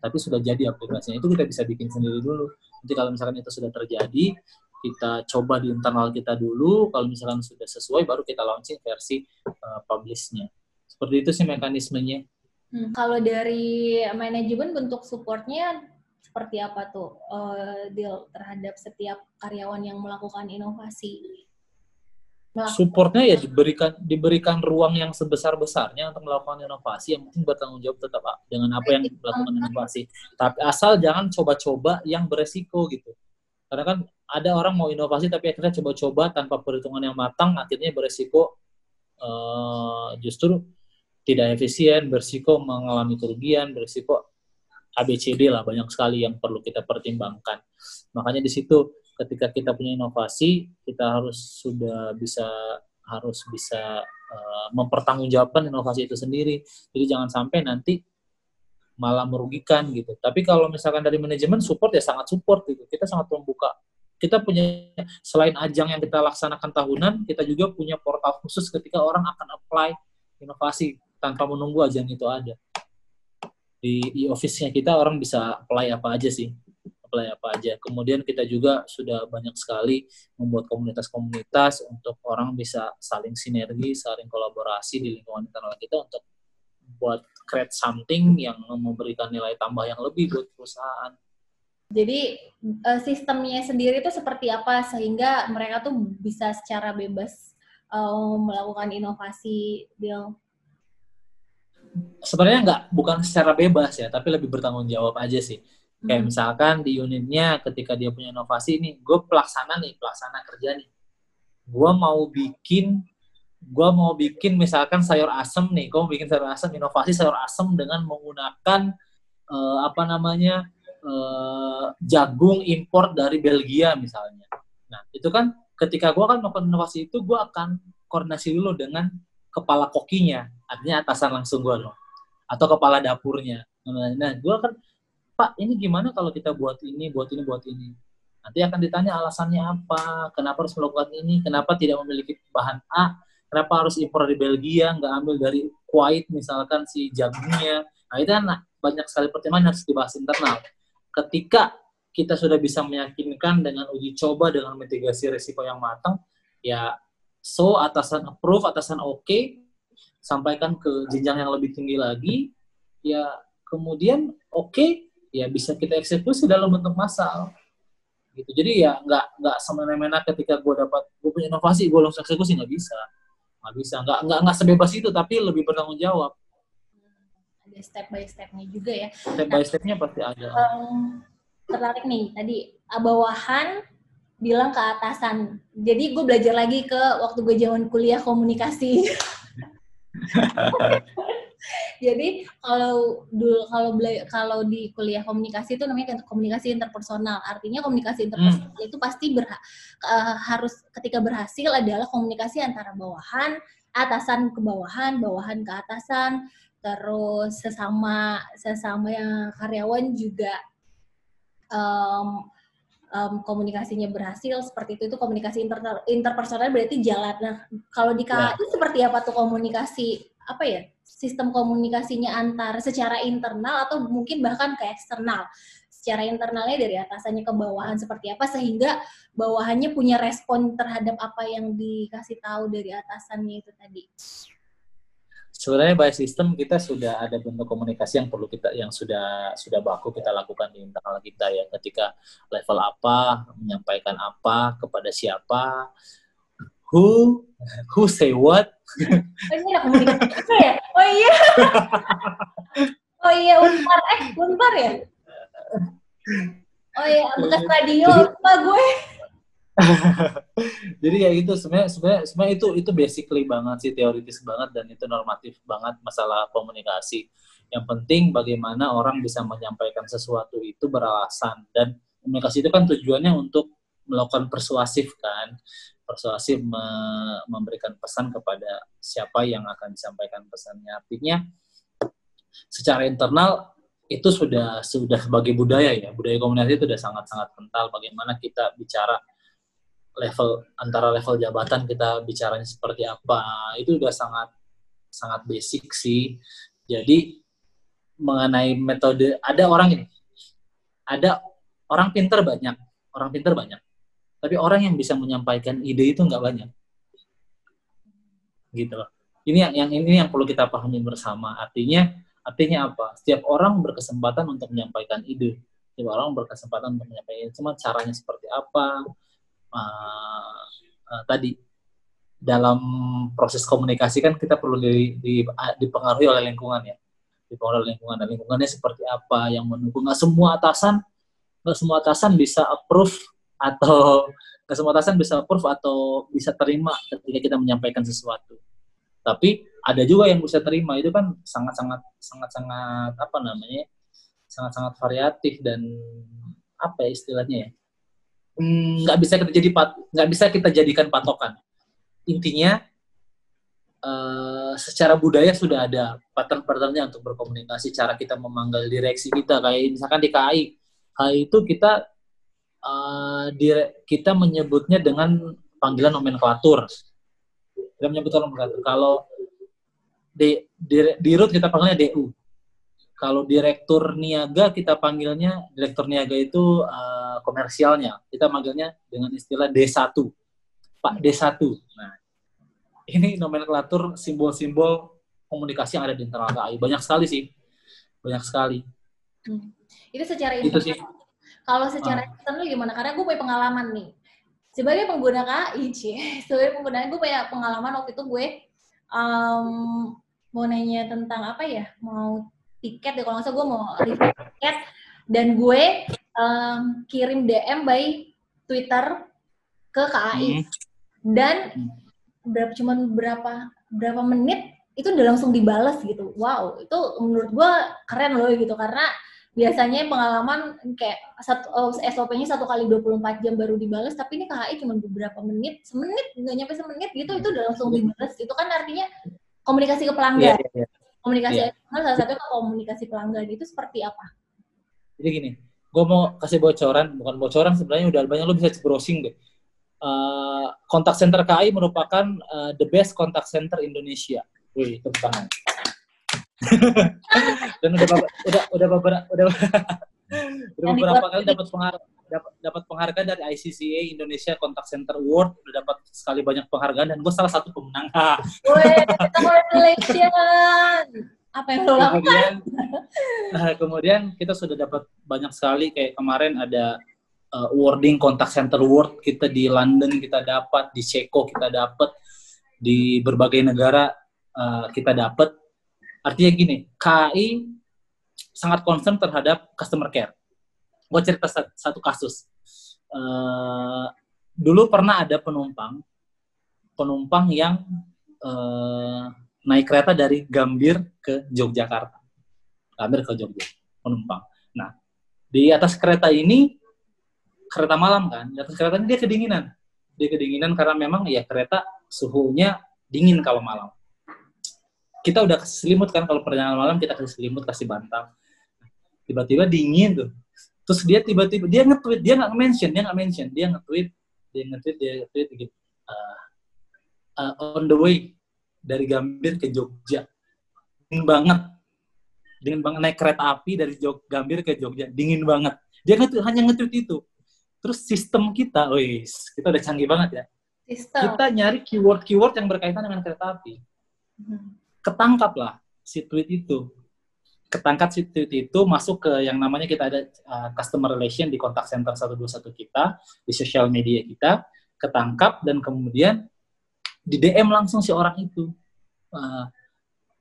tapi sudah jadi aplikasinya. Itu kita bisa bikin sendiri dulu. Nanti kalau misalkan itu sudah terjadi kita coba di internal kita dulu. Kalau misalkan sudah sesuai baru kita launching versi uh, publishnya. Seperti itu sih mekanismenya. Hmm, kalau dari manajemen bentuk supportnya seperti apa tuh uh, deal terhadap setiap karyawan yang melakukan inovasi supportnya ya diberikan diberikan ruang yang sebesar besarnya untuk melakukan inovasi yang mungkin bertanggung jawab tetap dengan apa yang melakukan inovasi. Tapi asal jangan coba-coba yang beresiko gitu. Karena kan ada orang mau inovasi tapi akhirnya coba-coba tanpa perhitungan yang matang akhirnya beresiko uh, justru tidak efisien beresiko mengalami kerugian beresiko ABCD lah banyak sekali yang perlu kita pertimbangkan. Makanya di situ ketika kita punya inovasi kita harus sudah bisa harus bisa uh, mempertanggungjawabkan inovasi itu sendiri. Jadi jangan sampai nanti malah merugikan gitu. Tapi kalau misalkan dari manajemen support ya sangat support gitu. Kita sangat membuka. Kita punya selain ajang yang kita laksanakan tahunan kita juga punya portal khusus ketika orang akan apply inovasi tanpa menunggu ajang itu ada. Di e-office-nya kita orang bisa apply apa aja sih apply apa aja. Kemudian kita juga sudah banyak sekali membuat komunitas-komunitas untuk orang bisa saling sinergi, saling kolaborasi di lingkungan internal kita untuk buat create something yang memberikan nilai tambah yang lebih buat perusahaan. Jadi uh, sistemnya sendiri itu seperti apa sehingga mereka tuh bisa secara bebas uh, melakukan inovasi, Bill? Sebenarnya nggak bukan secara bebas ya, tapi lebih bertanggung jawab aja sih Kayak hmm. misalkan di unitnya ketika dia punya inovasi nih, gue pelaksana nih, pelaksana kerja nih. Gue mau bikin, gue mau bikin misalkan sayur asem nih, gue mau bikin sayur asem, inovasi sayur asem dengan menggunakan uh, apa namanya uh, jagung impor dari Belgia misalnya. Nah itu kan ketika gue akan melakukan inovasi itu, gue akan koordinasi dulu dengan kepala kokinya, artinya atasan langsung gue loh, atau kepala dapurnya. Nah, gue kan Pak, ini gimana kalau kita buat ini, buat ini, buat ini? Nanti akan ditanya alasannya apa, kenapa harus melakukan ini, kenapa tidak memiliki bahan A, kenapa harus impor dari Belgia, nggak ambil dari Kuwait misalkan si jagungnya. Nah itu kan banyak sekali pertimbangan harus dibahas internal. Ketika kita sudah bisa meyakinkan dengan uji coba, dengan mitigasi risiko yang matang, ya so atasan approve, atasan oke, okay, sampaikan ke jenjang yang lebih tinggi lagi, ya kemudian oke, okay, ya bisa kita eksekusi dalam bentuk massal. Gitu. Jadi ya nggak nggak semena-mena ketika gue dapat gue punya inovasi gue langsung eksekusi nggak bisa. Nggak bisa. Nggak nggak nggak sebebas itu tapi lebih bertanggung jawab. Ada step by stepnya juga ya. Step by stepnya pasti ada. Um, tertarik nih tadi bawahan bilang ke atasan. Jadi gue belajar lagi ke waktu gue zaman kuliah komunikasi. <laughs> Jadi kalau dulu kalau kalau di kuliah komunikasi itu namanya komunikasi interpersonal. Artinya komunikasi interpersonal hmm. itu pasti berha uh, harus ketika berhasil adalah komunikasi antara bawahan, atasan ke bawahan, bawahan ke atasan, terus sesama sesama yang karyawan juga um, um, komunikasinya berhasil seperti itu itu komunikasi inter interpersonal berarti jalan. Nah kalau di KAI ya. seperti apa tuh komunikasi apa ya sistem komunikasinya antar secara internal atau mungkin bahkan ke eksternal. Secara internalnya dari atasannya ke bawahan seperti apa sehingga bawahannya punya respon terhadap apa yang dikasih tahu dari atasannya itu tadi. Sebenarnya by system kita sudah ada bentuk komunikasi yang perlu kita yang sudah sudah baku kita lakukan di internal kita ya ketika level apa menyampaikan apa kepada siapa who? Who say what? Oh, ini ada komunikasi ya? Oh iya. Oh iya unpar. Eh unpar ya? Oh iya bekas radio apa gue. Jadi ya itu sebenarnya sebenarnya sebenarnya itu itu basically banget sih teoritis banget dan itu normatif banget masalah komunikasi. Yang penting bagaimana orang bisa menyampaikan sesuatu itu beralasan. Dan komunikasi itu kan tujuannya untuk melakukan persuasif kan persuasif me memberikan pesan kepada siapa yang akan disampaikan pesannya. Artinya secara internal itu sudah sudah sebagai budaya ya. Budaya komunikasi itu sudah sangat sangat kental. Bagaimana kita bicara level antara level jabatan kita bicaranya seperti apa. Itu sudah sangat sangat basic sih. Jadi mengenai metode ada orang ini. Ada orang pinter banyak. Orang pinter banyak tapi orang yang bisa menyampaikan ide itu nggak banyak. Gitu loh. Ini yang, yang ini yang perlu kita pahami bersama. Artinya artinya apa? Setiap orang berkesempatan untuk menyampaikan ide. Setiap orang berkesempatan untuk menyampaikan cuma caranya seperti apa? Uh, uh, tadi dalam proses komunikasi kan kita perlu di, di, dipengaruhi oleh lingkungan ya. Dipengaruhi oleh lingkungan. Dan lingkungannya seperti apa yang mendukung. Nggak semua atasan nggak semua atasan bisa approve atau kesempatan bisa approve atau bisa terima ketika kita menyampaikan sesuatu. Tapi ada juga yang bisa terima. Itu kan sangat-sangat sangat-sangat apa namanya sangat-sangat variatif dan apa ya istilahnya ya? Hmm, nggak hmm, bisa kita jadi nggak bisa kita jadikan patokan. Intinya uh, secara budaya sudah ada pattern-patternnya untuk berkomunikasi cara kita memanggil direksi kita kayak misalkan di KAI KAI itu kita uh, kita menyebutnya dengan panggilan nomenklatur. Kita menyebut nomenklatur. Kalau di, di, di root kita panggilnya DU. Kalau direktur niaga kita panggilnya direktur niaga itu uh, komersialnya. Kita manggilnya dengan istilah D1. Pak D1. Nah, ini nomenklatur simbol-simbol komunikasi yang ada di internal KAI. Banyak sekali sih. Banyak sekali. Hmm. Itu secara itu sih. Kalau secara uh. eksternal gimana? Karena gue punya pengalaman nih. Sebagai pengguna KAI, <laughs> sebagai pengguna gue punya pengalaman waktu itu gue um, mau nanya tentang apa ya? Mau tiket deh, kalau nggak salah gue mau review tiket dan gue um, kirim DM by Twitter ke KAI. Hmm. Dan hmm. berapa cuman berapa berapa menit itu udah langsung dibalas gitu. Wow, itu menurut gue keren loh gitu karena biasanya pengalaman kayak satu oh, SOP-nya satu kali 24 jam baru dibalas tapi ini KHI cuma beberapa menit semenit nggak nyampe semenit gitu itu udah langsung dibalas itu kan artinya komunikasi ke pelanggan. Yeah, yeah, yeah. komunikasi yeah. salah satunya ke komunikasi pelanggan itu seperti apa? Jadi gini gue mau kasih bocoran bukan bocoran sebenarnya udah banyak lo bisa browsing deh. Uh, kontak center KAI merupakan uh, the best contact center Indonesia. Wih tepuk tangan <laughs> dan udah udah udah beberapa udah <laughs> udah beberapa kali dapat penghargaan dapat dapat penghargaan dari ICCA Indonesia Contact Center Award udah dapat sekali banyak penghargaan dan gue salah satu pemenang. <laughs> Congratulations. Apa yang lo lakukan? Kemudian, kemudian kita sudah dapat banyak sekali kayak kemarin ada uh, awarding Contact Center Award kita di London kita dapat di Ceko kita dapat di berbagai negara uh, kita dapat Artinya gini, KAI sangat concern terhadap customer care. Gue cerita satu kasus. Uh, dulu pernah ada penumpang penumpang yang uh, naik kereta dari Gambir ke Yogyakarta. Gambir ke Jogja, penumpang. Nah, di atas kereta ini kereta malam kan, di atas kereta ini dia kedinginan. Dia kedinginan karena memang ya kereta suhunya dingin kalau malam. Kita udah kasih selimut kan kalau perjalanan malam kita kasih selimut, kasih bantal. Tiba-tiba dingin tuh. Terus dia tiba-tiba dia nge-tweet, dia nggak mention, dia nggak mention, dia nge-tweet, dia nge-tweet, dia nge-tweet gitu. Uh, uh, on the way dari Gambir ke Jogja. Dingin banget. Dingin banget naik kereta api dari Jog Gambir ke Jogja. Dingin banget. Dia nge hanya nge-tweet itu. Terus sistem kita, wis, kita udah canggih banget ya. Sistem. Kita nyari keyword-keyword yang berkaitan dengan kereta api. Hmm. Ketangkap lah si tweet itu. Ketangkap si tweet itu masuk ke yang namanya kita ada uh, customer relation di kontak center 121 kita, di sosial media kita, ketangkap dan kemudian di DM langsung si orang itu. Uh,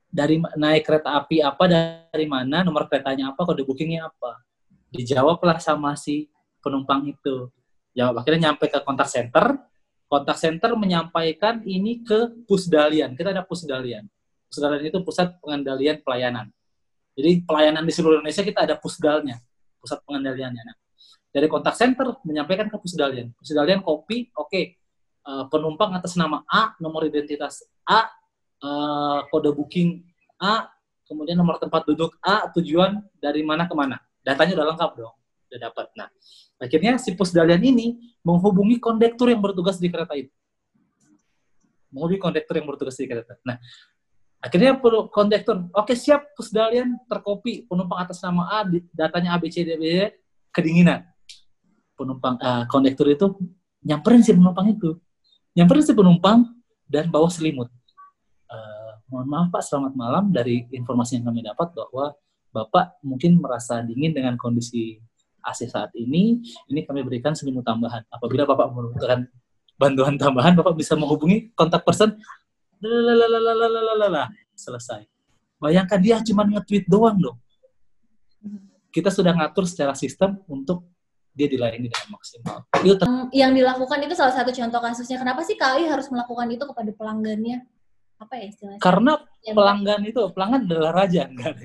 dari naik kereta api apa dari mana nomor keretanya apa kode bookingnya apa. Dijawablah sama si penumpang itu. Jawab akhirnya nyampe ke kontak center. Kontak center menyampaikan ini ke pusdalian. Kita ada pusdalian pusdalian itu pusat pengendalian pelayanan jadi pelayanan di seluruh Indonesia kita ada pusdalnya pusat pengendaliannya nah, dari kontak center menyampaikan ke pusdalian pusdalian kopi oke okay, uh, penumpang atas nama A, nomor identitas A, uh, kode booking A, kemudian nomor tempat duduk A, tujuan dari mana ke mana. Datanya udah lengkap dong, udah dapat. Nah, akhirnya si pusdalian ini menghubungi kondektur yang bertugas di kereta itu. Menghubungi kondektur yang bertugas di kereta. Nah, akhirnya perlu kondektur, oke siap pusdalian terkopi penumpang atas nama A, datanya ABCDB kedinginan. Penumpang uh, kondektur itu nyamperin si penumpang itu pertama si penumpang dan bawa selimut. Uh, mohon maaf Pak, selamat malam. Dari informasi yang kami dapat bahwa Bapak mungkin merasa dingin dengan kondisi AC saat ini. Ini kami berikan selimut tambahan. Apabila Bapak membutuhkan bantuan tambahan, Bapak bisa menghubungi kontak person. Lalalala, selesai. Bayangkan dia cuma nge-tweet doang dong. Kita sudah ngatur secara sistem untuk dia dilayani dengan maksimal. Itu yang dilakukan itu salah satu contoh kasusnya. Kenapa sih KAI harus melakukan itu kepada pelanggannya? Apa ya istilahnya? Karena ya, pelanggan itu pelanggan adalah raja, enggak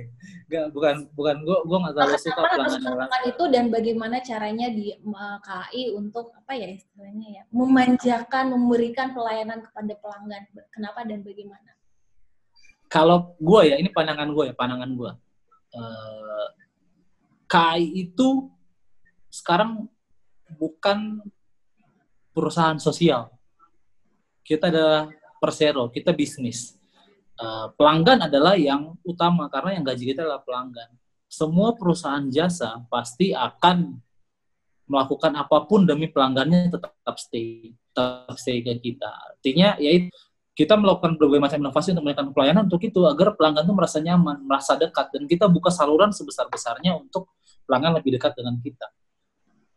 Enggak, bukan bukan gua gua enggak terlalu suka pelanggan melakukan itu dan bagaimana caranya di uh, KAI untuk apa ya istilahnya ya? Memanjakan, memberikan pelayanan kepada pelanggan. Kenapa dan bagaimana? Kalau gua ya, ini pandangan gua ya, pandangan gua. Uh, KAI itu sekarang bukan perusahaan sosial. Kita adalah persero, kita bisnis. Uh, pelanggan adalah yang utama karena yang gaji kita adalah pelanggan. Semua perusahaan jasa pasti akan melakukan apa pun demi pelanggannya tetap stay, tetap stay ke kita. Artinya ya kita melakukan berbagai macam inovasi untuk memberikan pelayanan untuk itu agar pelanggan itu merasa nyaman, merasa dekat dan kita buka saluran sebesar-besarnya untuk pelanggan lebih dekat dengan kita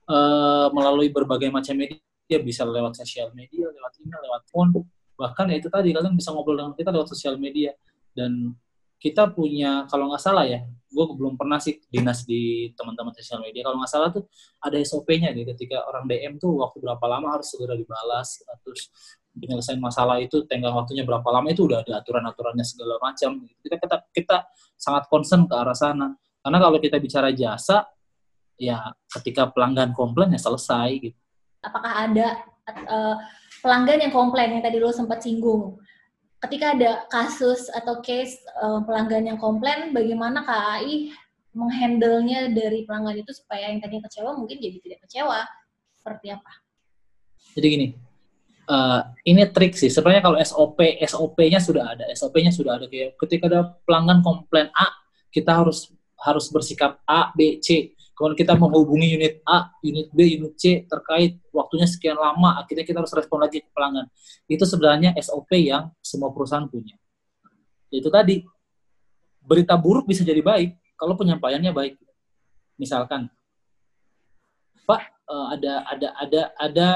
uh, melalui berbagai macam media, bisa lewat sosial media, lewat email, lewat phone, bahkan ya itu tadi kalian bisa ngobrol dengan kita lewat sosial media. Dan kita punya kalau nggak salah ya gue belum pernah sih dinas di teman-teman sosial media. Kalau nggak salah tuh ada SOP-nya nih ketika orang DM tuh waktu berapa lama harus segera dibalas terus penyelesaian masalah itu tenggang waktunya berapa lama itu udah ada aturan-aturannya segala macam. Kita kita kita sangat concern ke arah sana. Karena kalau kita bicara jasa ya ketika pelanggan komplain ya selesai gitu. Apakah ada uh, pelanggan yang komplain yang tadi lo sempat singgung? Ketika ada kasus atau case uh, pelanggan yang komplain, bagaimana KAI menghandle-nya dari pelanggan itu supaya yang tadinya kecewa mungkin jadi tidak kecewa? Seperti apa? Jadi gini, uh, ini trik sih. Sebenarnya kalau SOP, SOP-nya sudah ada. SOP-nya sudah ada. Kayak ketika ada pelanggan komplain A, kita harus harus bersikap A, B, C kalau kita menghubungi unit A, unit B, unit C terkait waktunya sekian lama, akhirnya kita harus respon lagi ke pelanggan. Itu sebenarnya SOP yang semua perusahaan punya. Itu tadi, berita buruk bisa jadi baik kalau penyampaiannya baik. Misalkan, Pak, eh, ada ada ada ada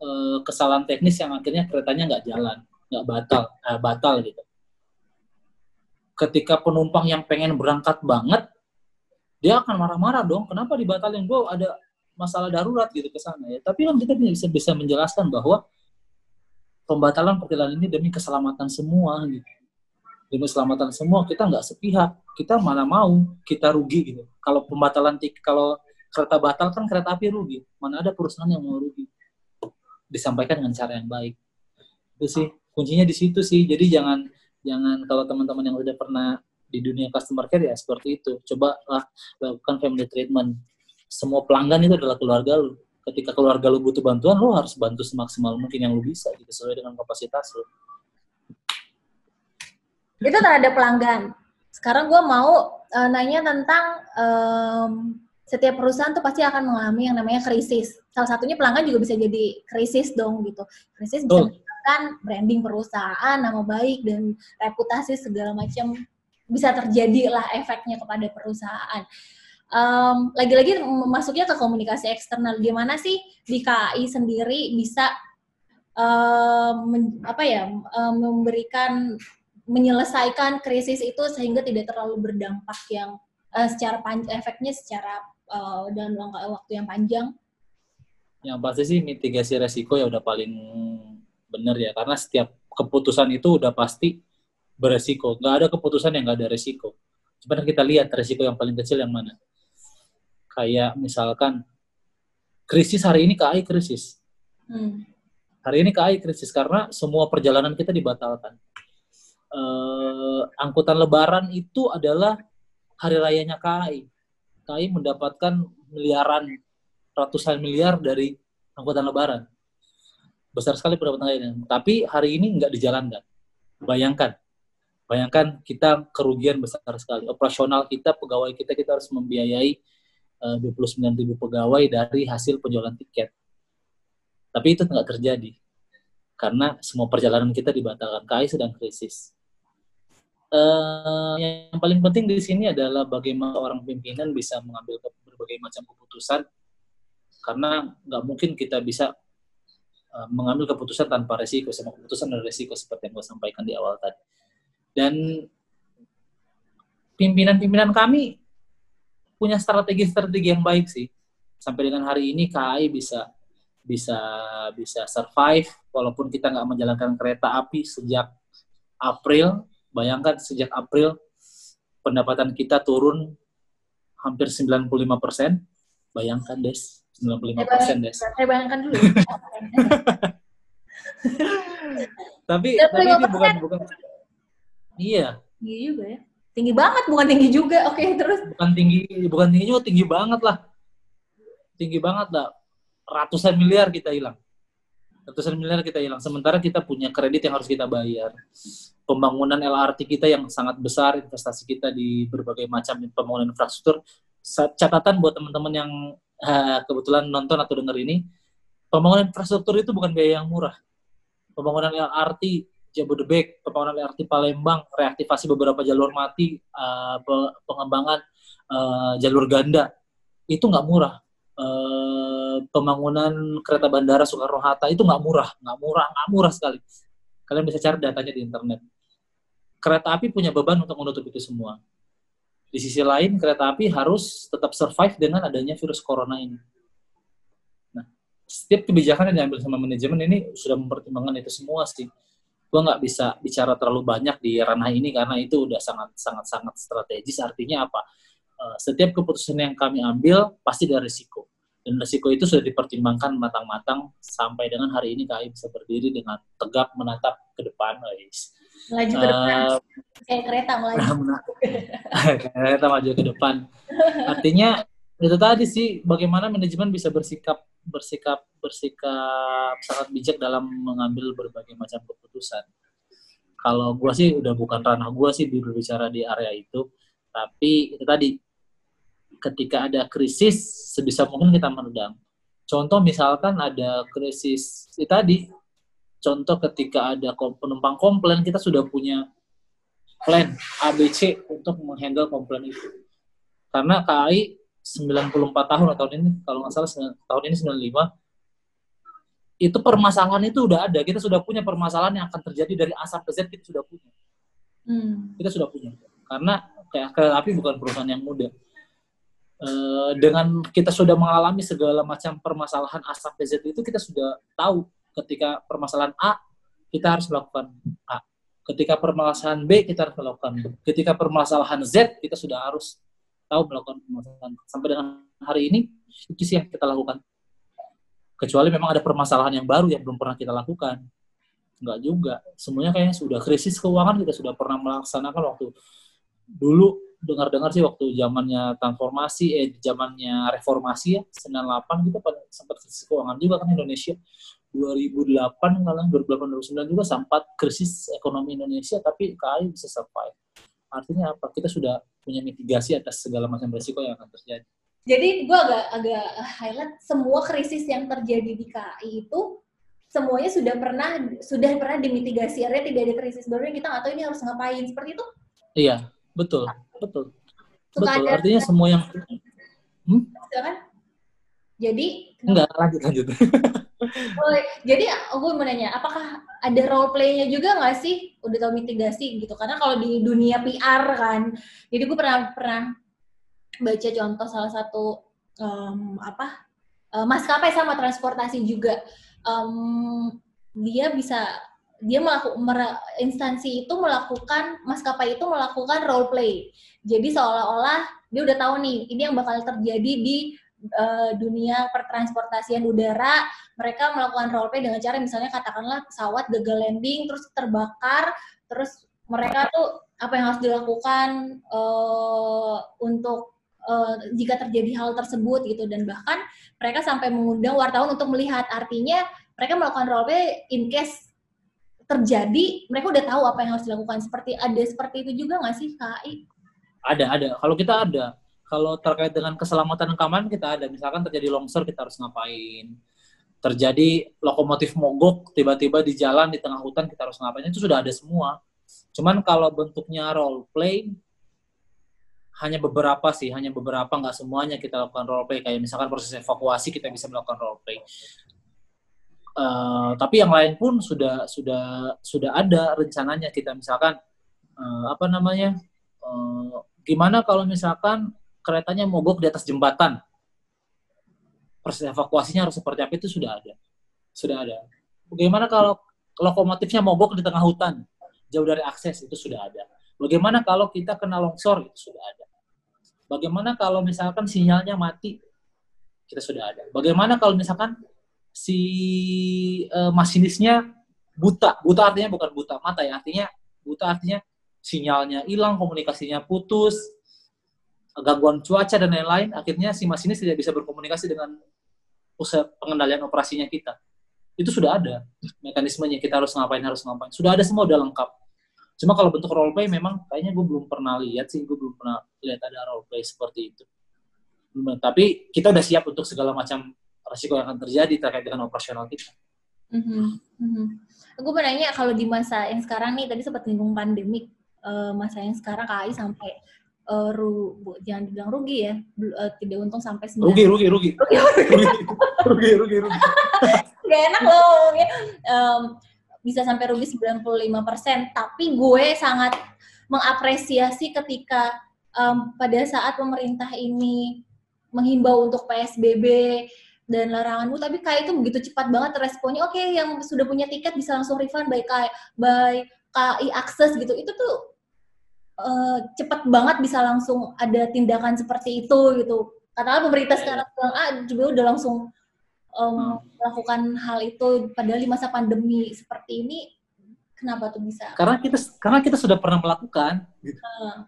eh, kesalahan teknis yang akhirnya keretanya nggak jalan, nggak batal, eh, batal gitu. Ketika penumpang yang pengen berangkat banget dia akan marah-marah dong. Kenapa dibatalin? Gue ada masalah darurat gitu ke sana ya. Tapi kan kita bisa bisa menjelaskan bahwa pembatalan perjalanan ini demi keselamatan semua gitu. Demi keselamatan semua kita nggak sepihak. Kita mana mau kita rugi gitu. Kalau pembatalan kalau kereta batal kan kereta api rugi. Mana ada perusahaan yang mau rugi. Disampaikan dengan cara yang baik. Itu sih kuncinya di situ sih. Jadi jangan jangan kalau teman-teman yang udah pernah di dunia customer care ya seperti itu. Coba lah lakukan family treatment. Semua pelanggan itu adalah keluarga lu. Ketika keluarga lu butuh bantuan, lu harus bantu semaksimal mungkin yang lu bisa gitu sesuai dengan kapasitas lu. Itu terhadap pelanggan. Sekarang gue mau uh, nanya tentang um, setiap perusahaan tuh pasti akan mengalami yang namanya krisis. Salah satunya pelanggan juga bisa jadi krisis dong gitu. Krisis bisa menyebabkan branding perusahaan, nama baik dan reputasi segala macam bisa terjadi lah efeknya kepada perusahaan. Um, lagi-lagi masuknya ke komunikasi eksternal. Gimana sih di KAI sendiri bisa um, men, apa ya um, memberikan menyelesaikan krisis itu sehingga tidak terlalu berdampak yang uh, secara efeknya secara uh, dalam waktu yang panjang. Yang pasti sih mitigasi resiko ya udah paling benar ya karena setiap keputusan itu udah pasti beresiko. Nggak ada keputusan yang nggak ada resiko. Sebenarnya kita lihat resiko yang paling kecil yang mana. Kayak misalkan krisis hari ini KAI krisis. Hmm. Hari ini KAI krisis karena semua perjalanan kita dibatalkan. Uh, angkutan lebaran itu adalah hari rayanya KAI. KAI mendapatkan miliaran, ratusan miliar dari angkutan lebaran. Besar sekali pendapatannya. Tapi hari ini nggak dijalankan. Bayangkan, Bayangkan kita kerugian besar sekali. Operasional kita, pegawai kita, kita harus membiayai eh, uh, 29 ribu pegawai dari hasil penjualan tiket. Tapi itu tidak terjadi. Karena semua perjalanan kita dibatalkan. KAI sedang krisis. Uh, yang paling penting di sini adalah bagaimana orang pimpinan bisa mengambil berbagai macam keputusan. Karena nggak mungkin kita bisa uh, mengambil keputusan tanpa resiko. Semua keputusan dan resiko seperti yang gue sampaikan di awal tadi dan pimpinan-pimpinan kami punya strategi-strategi yang baik sih. Sampai dengan hari ini KAI bisa bisa bisa survive walaupun kita nggak menjalankan kereta api sejak April. Bayangkan sejak April pendapatan kita turun hampir 95 persen. Bayangkan Des, 95 persen Des. Saya bayangkan dulu. <laughs> tapi tapi ini bukan bukan Iya. Tinggi juga ya. Tinggi banget, bukan tinggi juga. <laughs> Oke, okay, terus. Bukan tinggi, bukan tinggi juga, tinggi banget lah. Tinggi banget lah. Ratusan miliar kita hilang. Ratusan miliar kita hilang. Sementara kita punya kredit yang harus kita bayar. Pembangunan LRT kita yang sangat besar, investasi kita di berbagai macam pembangunan infrastruktur. Catatan buat teman-teman yang uh, kebetulan nonton atau dengar ini, pembangunan infrastruktur itu bukan biaya yang murah. Pembangunan LRT Jabodebek, pembangunan LRT Palembang, reaktivasi beberapa jalur mati, uh, pengembangan uh, jalur ganda, itu nggak murah. Uh, pembangunan kereta bandara Soekarno-Hatta itu nggak murah, nggak murah, nggak murah sekali. Kalian bisa cari datanya di internet. Kereta api punya beban untuk menutup itu semua. Di sisi lain, kereta api harus tetap survive dengan adanya virus corona ini. Nah, setiap kebijakan yang diambil sama manajemen ini sudah mempertimbangkan itu semua sih gue nggak bisa bicara terlalu banyak di ranah ini karena itu udah sangat sangat sangat strategis. Artinya apa? Uh, setiap keputusan yang kami ambil pasti ada risiko. Dan risiko itu sudah dipertimbangkan matang-matang sampai dengan hari ini KAI bisa berdiri dengan tegap menatap ke depan guys. Melaju ke depan. Uh, kayak kereta melaju. <laughs> Kereta maju ke depan. Artinya itu tadi sih bagaimana manajemen bisa bersikap bersikap bersikap sangat bijak dalam mengambil berbagai macam keputusan. Kalau gue sih udah bukan ranah gue sih berbicara di area itu, tapi itu tadi ketika ada krisis sebisa mungkin kita meredam. Contoh misalkan ada krisis itu tadi, contoh ketika ada penumpang komplain kita sudah punya plan ABC untuk menghandle komplain itu. Karena KAI 94 tahun atau tahun ini kalau nggak salah tahun ini 95 itu permasalahan itu udah ada. Kita sudah punya permasalahan yang akan terjadi dari A sampai Z kita sudah punya. Hmm. kita sudah punya. Karena kayak kereta api bukan perusahaan yang mudah uh, dengan kita sudah mengalami segala macam permasalahan A sampai Z itu kita sudah tahu ketika permasalahan A kita harus melakukan A. Ketika permasalahan B kita harus melakukan B. Ketika permasalahan Z kita sudah harus tahu melakukan sampai dengan hari ini itu sih yang kita lakukan. Kecuali memang ada permasalahan yang baru yang belum pernah kita lakukan. Enggak juga. Semuanya kayaknya sudah krisis keuangan kita sudah pernah melaksanakan waktu dulu. Dengar-dengar sih waktu zamannya transformasi eh zamannya reformasi ya 98 kita pada sempat krisis keuangan juga kan Indonesia. 2008 kalau 2008 2009 juga sempat krisis ekonomi Indonesia tapi KAI bisa survive. Artinya apa? Kita sudah punya mitigasi atas segala macam resiko yang akan terjadi. Jadi gue agak agak highlight semua krisis yang terjadi di KAI itu semuanya sudah pernah sudah pernah dimitigasi artinya tidak ada krisis baru yang kita nggak tahu ini harus ngapain seperti itu iya betul betul Suka betul ada artinya semua yang hmm? Jadi enggak lanjut lanjut. <laughs> Oh, jadi gue mau nanya apakah ada role playnya juga nggak sih? Udah tahu mitigasi gitu. Karena kalau di dunia PR kan jadi gue pernah pernah baca contoh salah satu um, apa uh, maskapai sama transportasi juga. Um, dia bisa dia melakukan instansi itu melakukan maskapai itu melakukan role play. Jadi seolah-olah dia udah tahu nih ini yang bakal terjadi di uh, dunia pertransportasian udara. Mereka melakukan role play dengan cara misalnya katakanlah pesawat gagal landing terus terbakar, terus mereka tuh apa yang harus dilakukan uh, untuk uh, jika terjadi hal tersebut gitu dan bahkan mereka sampai mengundang wartawan untuk melihat artinya mereka melakukan role play in case terjadi mereka udah tahu apa yang harus dilakukan seperti ada seperti itu juga nggak sih KAI? Ada ada kalau kita ada kalau terkait dengan keselamatan keamanan kita ada. Misalkan terjadi longsor kita harus ngapain? Terjadi lokomotif mogok tiba-tiba di jalan di tengah hutan kita harus ngapain? Itu sudah ada semua. Cuman kalau bentuknya role play hanya beberapa sih hanya beberapa nggak semuanya kita lakukan role play kayak misalkan proses evakuasi kita bisa melakukan role play Uh, tapi yang lain pun sudah sudah sudah ada rencananya kita. Misalkan uh, apa namanya uh, gimana kalau misalkan keretanya mogok di atas jembatan. Proses evakuasinya harus seperti apa itu sudah ada. Sudah ada. Bagaimana kalau lokomotifnya mogok di tengah hutan? Jauh dari akses itu sudah ada. Bagaimana kalau kita kena longsor? Itu sudah ada. Bagaimana kalau misalkan sinyalnya mati? Kita sudah ada. Bagaimana kalau misalkan si uh, masinisnya buta. Buta artinya bukan buta mata ya, artinya buta artinya sinyalnya hilang, komunikasinya putus, gangguan cuaca dan lain-lain, akhirnya si masinis tidak bisa berkomunikasi dengan pusat pengendalian operasinya kita. Itu sudah ada mekanismenya, kita harus ngapain, harus ngapain. Sudah ada semua, udah lengkap. Cuma kalau bentuk role play memang kayaknya gue belum pernah lihat sih, gue belum pernah lihat ada role play seperti itu. Tapi kita udah siap untuk segala macam resiko yang akan terjadi terkait dengan operasional kita. Mm-hmm. Mm-hmm. Aku bertanya kalau di masa yang sekarang nih tadi sempat nyinggung pandemik uh, masa yang sekarang KAI sampai uh, ru, bu, jangan dibilang rugi ya, uh, tidak untung sampai sembilan. Rugi, rugi, rugi. rugi, rugi, rugi, rugi. <laughs> Gak enak loh. Um, bisa sampai rugi 95 persen, tapi gue sangat mengapresiasi ketika um, pada saat pemerintah ini menghimbau untuk PSBB dan laranganmu tapi kayak itu begitu cepat banget responnya oke okay, yang sudah punya tiket bisa langsung refund by KAI by KAI akses gitu itu tuh uh, cepat banget bisa langsung ada tindakan seperti itu gitu katakanlah pemerintah iya, iya. sekarang bilang ah juga udah langsung um, melakukan hal itu padahal di masa pandemi seperti ini kenapa tuh bisa karena kita karena kita sudah pernah melakukan gitu. Uh.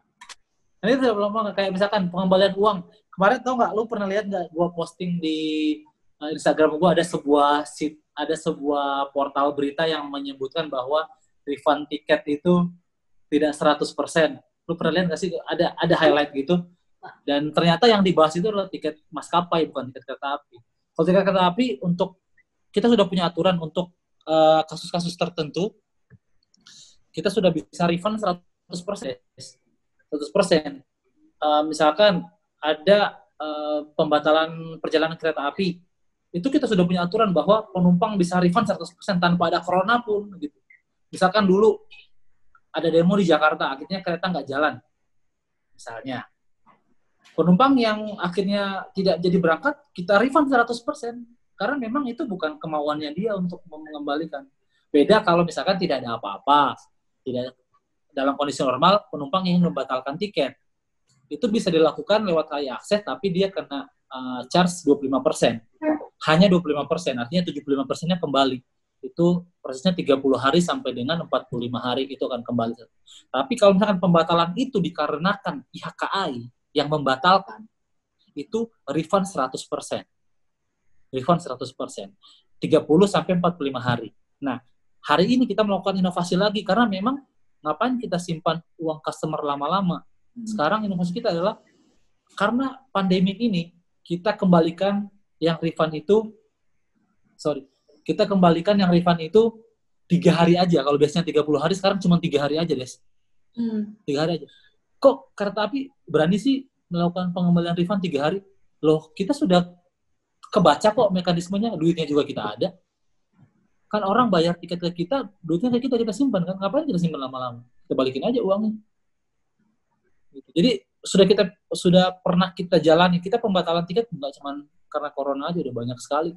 Ini sudah pernah kayak misalkan pengembalian uang kemarin tau nggak lu pernah lihat nggak gua posting di Eh, Instagram gue ada sebuah sit, ada sebuah portal berita yang menyebutkan bahwa refund tiket itu tidak 100%. Lu pernah lihat nggak sih ada ada highlight gitu? Dan ternyata yang dibahas itu adalah tiket maskapai bukan tiket kereta api. Kalau tiket kereta api untuk kita sudah punya aturan untuk eh, kasus-kasus uh, tertentu kita sudah bisa refund 100%. 100%. Uh, misalkan ada uh, pembatalan perjalanan kereta api itu kita sudah punya aturan bahwa penumpang bisa refund 100% tanpa ada corona pun gitu. Misalkan dulu ada demo di Jakarta, akhirnya kereta nggak jalan. Misalnya. penumpang yang akhirnya tidak jadi berangkat kita refund 100% karena memang itu bukan kemauannya dia untuk mengembalikan. Beda kalau misalkan tidak ada apa-apa, tidak dalam kondisi normal penumpang ingin membatalkan tiket. Itu bisa dilakukan lewat KAI akses tapi dia kena uh, charge 25%. Hanya 25%, artinya 75%-nya kembali. Itu prosesnya 30 hari sampai dengan 45 hari itu akan kembali. Tapi kalau misalkan pembatalan itu dikarenakan pihak KAI yang membatalkan, itu refund 100%. Refund 100%. 30 sampai 45 hari. Nah, hari ini kita melakukan inovasi lagi karena memang ngapain kita simpan uang customer lama-lama? Hmm. Sekarang inovasi kita adalah karena pandemi ini kita kembalikan yang refund itu sorry kita kembalikan yang refund itu tiga hari aja. Kalau biasanya 30 hari sekarang cuma tiga hari aja des. Hmm. tiga hari aja. Kok kereta api berani sih melakukan pengembalian refund tiga hari? Loh kita sudah kebaca kok mekanismenya duitnya juga kita ada. Kan orang bayar tiket ke kita duitnya ke kita kita simpan kan? Ngapain kita simpan lama-lama? Kita balikin aja uangnya. Gitu. jadi sudah kita sudah pernah kita jalani. Kita pembatalan tiket nggak cuma karena corona aja udah banyak sekali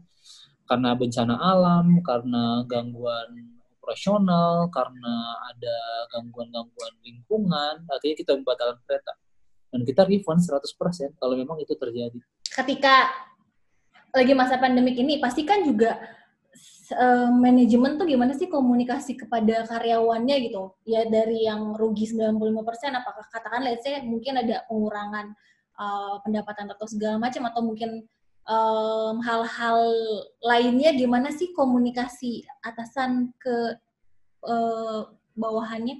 karena bencana alam karena gangguan operasional karena ada gangguan-gangguan lingkungan akhirnya kita membatalkan kereta. Dan kita refund 100% kalau memang itu terjadi. Ketika lagi masa pandemik ini pasti kan juga uh, manajemen tuh gimana sih komunikasi kepada karyawannya gitu? Ya dari yang rugi 95% apakah katakan let's say mungkin ada pengurangan uh, pendapatan atau segala macam atau mungkin hal hal-hal lainnya gimana sih komunikasi atasan ke uh, bawahannya?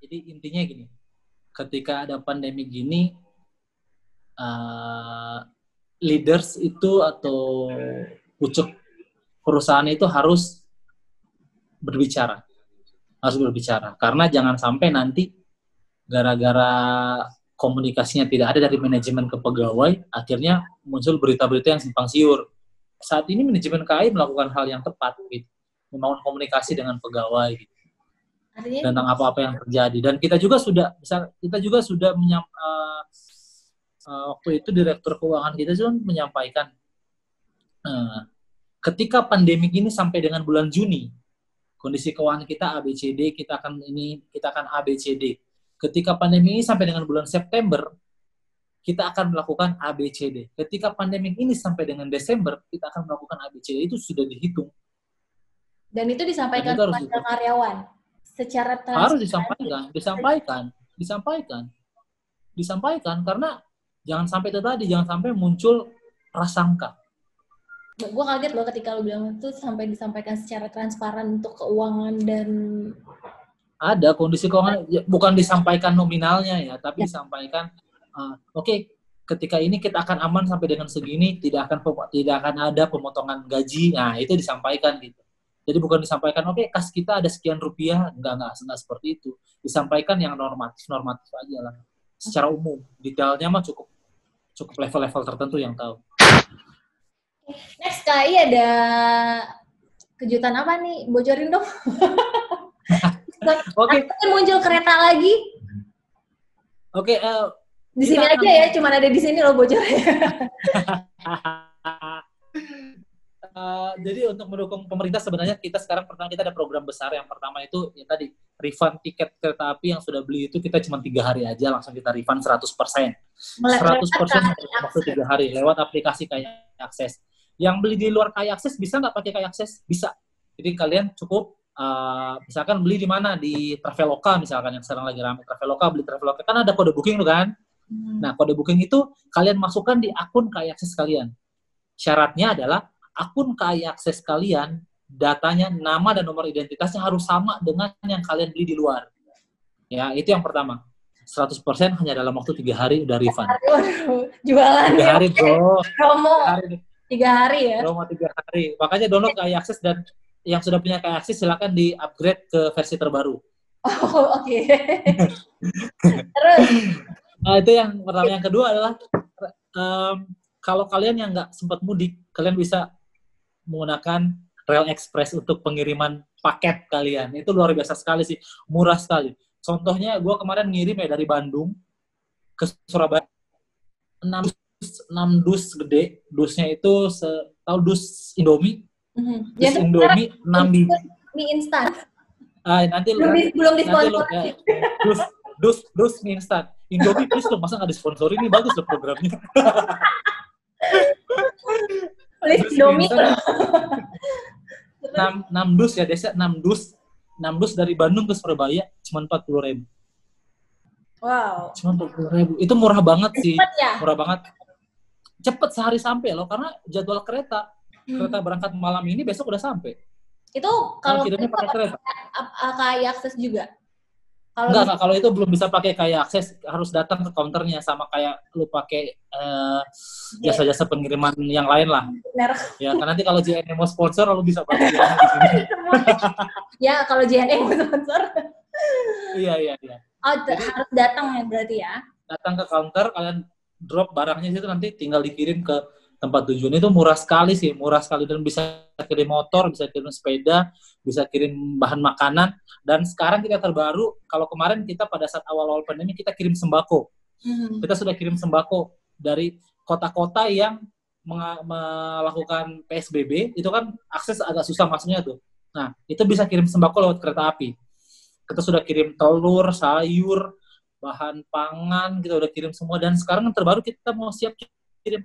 Jadi intinya gini, ketika ada pandemi gini, uh, leaders itu atau pucuk perusahaan itu harus berbicara, harus berbicara. Karena jangan sampai nanti gara-gara komunikasinya tidak ada dari manajemen ke pegawai, akhirnya muncul berita-berita yang simpang siur. Saat ini manajemen KAI melakukan hal yang tepat, gitu. membangun komunikasi dengan pegawai, gitu. tentang apa-apa yang terjadi. Dan kita juga sudah, bisa kita juga sudah menyam, uh, uh, waktu itu direktur keuangan kita juga menyampaikan uh, ketika pandemi ini sampai dengan bulan Juni, kondisi keuangan kita ABCD, kita akan ini, kita akan ABCD. Ketika pandemi ini sampai dengan bulan September, kita akan melakukan ABCD. Ketika pandemi ini sampai dengan Desember, kita akan melakukan ABCD. Itu sudah dihitung. Dan itu disampaikan kepada karyawan secara harus disampaikan, disampaikan, disampaikan, disampaikan karena jangan sampai itu tadi, jangan sampai muncul prasangka gue kaget loh ketika lo bilang itu sampai disampaikan secara transparan untuk keuangan dan ada kondisi keuangan ya, bukan disampaikan nominalnya ya tapi ya. disampaikan uh, oke okay, ketika ini kita akan aman sampai dengan segini tidak akan tidak akan ada pemotongan gaji nah itu disampaikan gitu jadi bukan disampaikan oke okay, kas kita ada sekian rupiah enggak enggak enggak seperti itu disampaikan yang normatif normatif aja lah secara umum detailnya mah cukup cukup level-level tertentu yang tahu Next kali ada kejutan apa nih? Bocorin dong. <laughs> Oke. Okay. muncul kereta lagi. Oke. Okay, uh, eh, di sini aja ya, cuma ada di sini loh bocornya. uh, <laughs> jadi untuk mendukung pemerintah sebenarnya kita sekarang pertama kita ada program besar yang pertama itu ya tadi refund tiket kereta api yang sudah beli itu kita cuma tiga hari aja langsung kita refund 100 persen. 100 persen waktu tiga hari lewat aplikasi kayak akses yang beli di luar kaya akses bisa nggak pakai kaya akses? Bisa. Jadi kalian cukup uh, misalkan beli di mana di Traveloka misalkan yang sekarang lagi ramai Traveloka beli Traveloka kan ada kode booking tuh kan. Hmm. Nah kode booking itu kalian masukkan di akun kaya akses kalian. Syaratnya adalah akun kaya akses kalian datanya nama dan nomor identitasnya harus sama dengan yang kalian beli di luar. Ya itu yang pertama. 100% hanya dalam waktu tiga hari udah refund. Jualan. Tiga hari bro. Promo. Tiga hari Tiga hari ya? Promo tiga hari. Makanya download KAI Akses dan yang sudah punya KAI Akses silakan di upgrade ke versi terbaru. Oh, oke. Okay. <laughs> Terus? Nah, itu yang pertama. Yang kedua adalah um, kalau kalian yang nggak sempat mudik, kalian bisa menggunakan Rail Express untuk pengiriman paket kalian. Itu luar biasa sekali sih, murah sekali. Contohnya, gue kemarin ngirim ya dari Bandung ke Surabaya enam enam dus gede, dusnya itu tahu dus Indomie, Mhm. dus Jadi Indomie enam biji. mie instan. Ah, nanti lu Belum belum nanti lu disponsori. ya, dus dus dus mie instan. Indomie please dong, masa nggak disponsori ini bagus loh programnya. <laughs> Please Indomie. <laughs> enam enam dus ya desa enam dus enam dus dari Bandung ke Surabaya cuma empat puluh ribu Wow. cuma empat puluh ribu itu murah banget sih Cepet ya. murah banget cepet sehari sampai loh karena jadwal kereta Hmm. Kereta berangkat malam ini besok udah sampai. Itu kalau kalau kirimnya pakai kereta. kayak akses juga. Kalau enggak Kak, kalau itu belum bisa pakai kayak akses harus datang ke counternya sama kayak lu pakai Iya. jasa-jasa pengiriman yang lain lah. Merek. Ya kan nanti kalau JNE mau sponsor lu bisa pakai <laughs> JNE di sini. Ya kalau JNE mau sponsor. Iya iya iya. Oh, t- harus datang ya berarti ya. datang ke counter kalian drop barangnya situ nanti tinggal dikirim ke tempat tujuan itu murah sekali sih murah sekali. Dan bisa kirim motor bisa kirim sepeda bisa kirim bahan makanan. Dan sekarang kita terbaru kalau kemarin kita pada saat awal-awal pandemi kita kirim sembako. Hmm. kita sudah kirim sembako dari kota-kota yang melakukan PSBB itu kan akses agak susah masuknya tuh. Nah itu bisa kirim sembako lewat kereta api. Kita sudah kirim telur sayur bahan pangan kita udah kirim semua. Dan sekarang yang terbaru kita mau siap kirim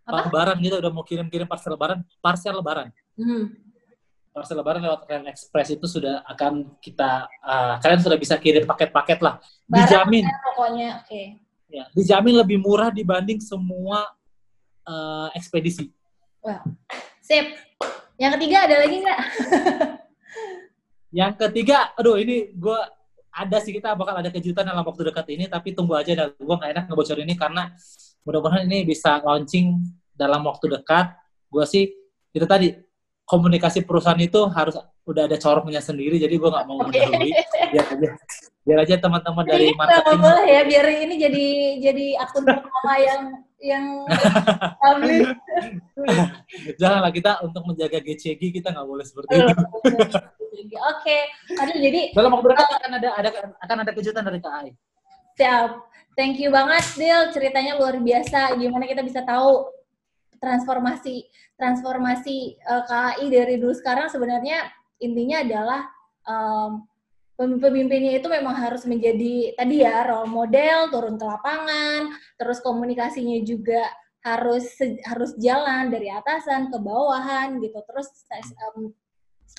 Apa? lebaran kita udah mau kirim-kirim parcel lebaran parcel lebaran Hmm. parcel lebaran lewat Rail Express itu sudah akan kita ah, kalian sudah bisa kirim paket-paket lah Barang dijamin pokoknya oke. ya dijamin lebih murah dibanding semua eh, ekspedisi Sip. Yang ketiga ada lagi nggak? yang ketiga aduh ini gue ada sih kita bakal ada kejutan dalam waktu dekat ini tapi tunggu aja dah gue nggak enak ngebocorin ini karena mudah-mudahan ini bisa launching dalam waktu dekat gue sih itu tadi komunikasi perusahaan itu harus udah ada corongnya sendiri jadi gue nggak mau mendahului biar aja biar aja teman-teman dari kenapa marketing boleh ya biar ini jadi jadi akun pertama yang yang <laughs> publish. janganlah kita untuk menjaga GCG kita nggak boleh seperti itu Oke. Aduh jadi dalam waktu dekat akan ada ada akan ada kejutan dari KAI Siap. Thank you banget, Dil. Ceritanya luar biasa. Gimana kita bisa tahu transformasi transformasi eh, KAI dari dulu sekarang sebenarnya intinya adalah em, pemimpin-pemimpinnya itu memang harus menjadi tadi ya role model, turun ke lapangan, terus komunikasinya juga harus harus jalan dari atasan ke bawahan gitu. Terus em,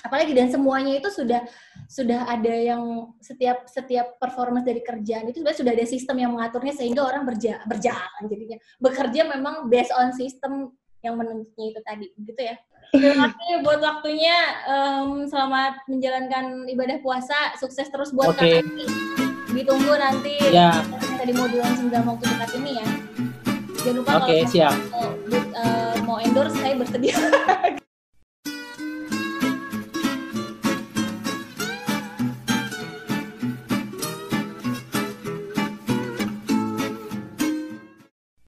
apalagi dan semuanya itu sudah sudah ada yang setiap setiap performance dari kerjaan itu sebenarnya sudah ada sistem yang mengaturnya sehingga orang berja, berjalan jadinya. Bekerja memang based on sistem yang menentunya itu tadi gitu ya. Terima kasih buat waktunya Em, selamat menjalankan ibadah puasa sukses terus buat Oke. KKI ditunggu nanti ya. mau dilaunching dalam waktu dekat ini ya. Jangan lupa oke kalau siap. mau, eh, mau endorse saya bersedia <laughs>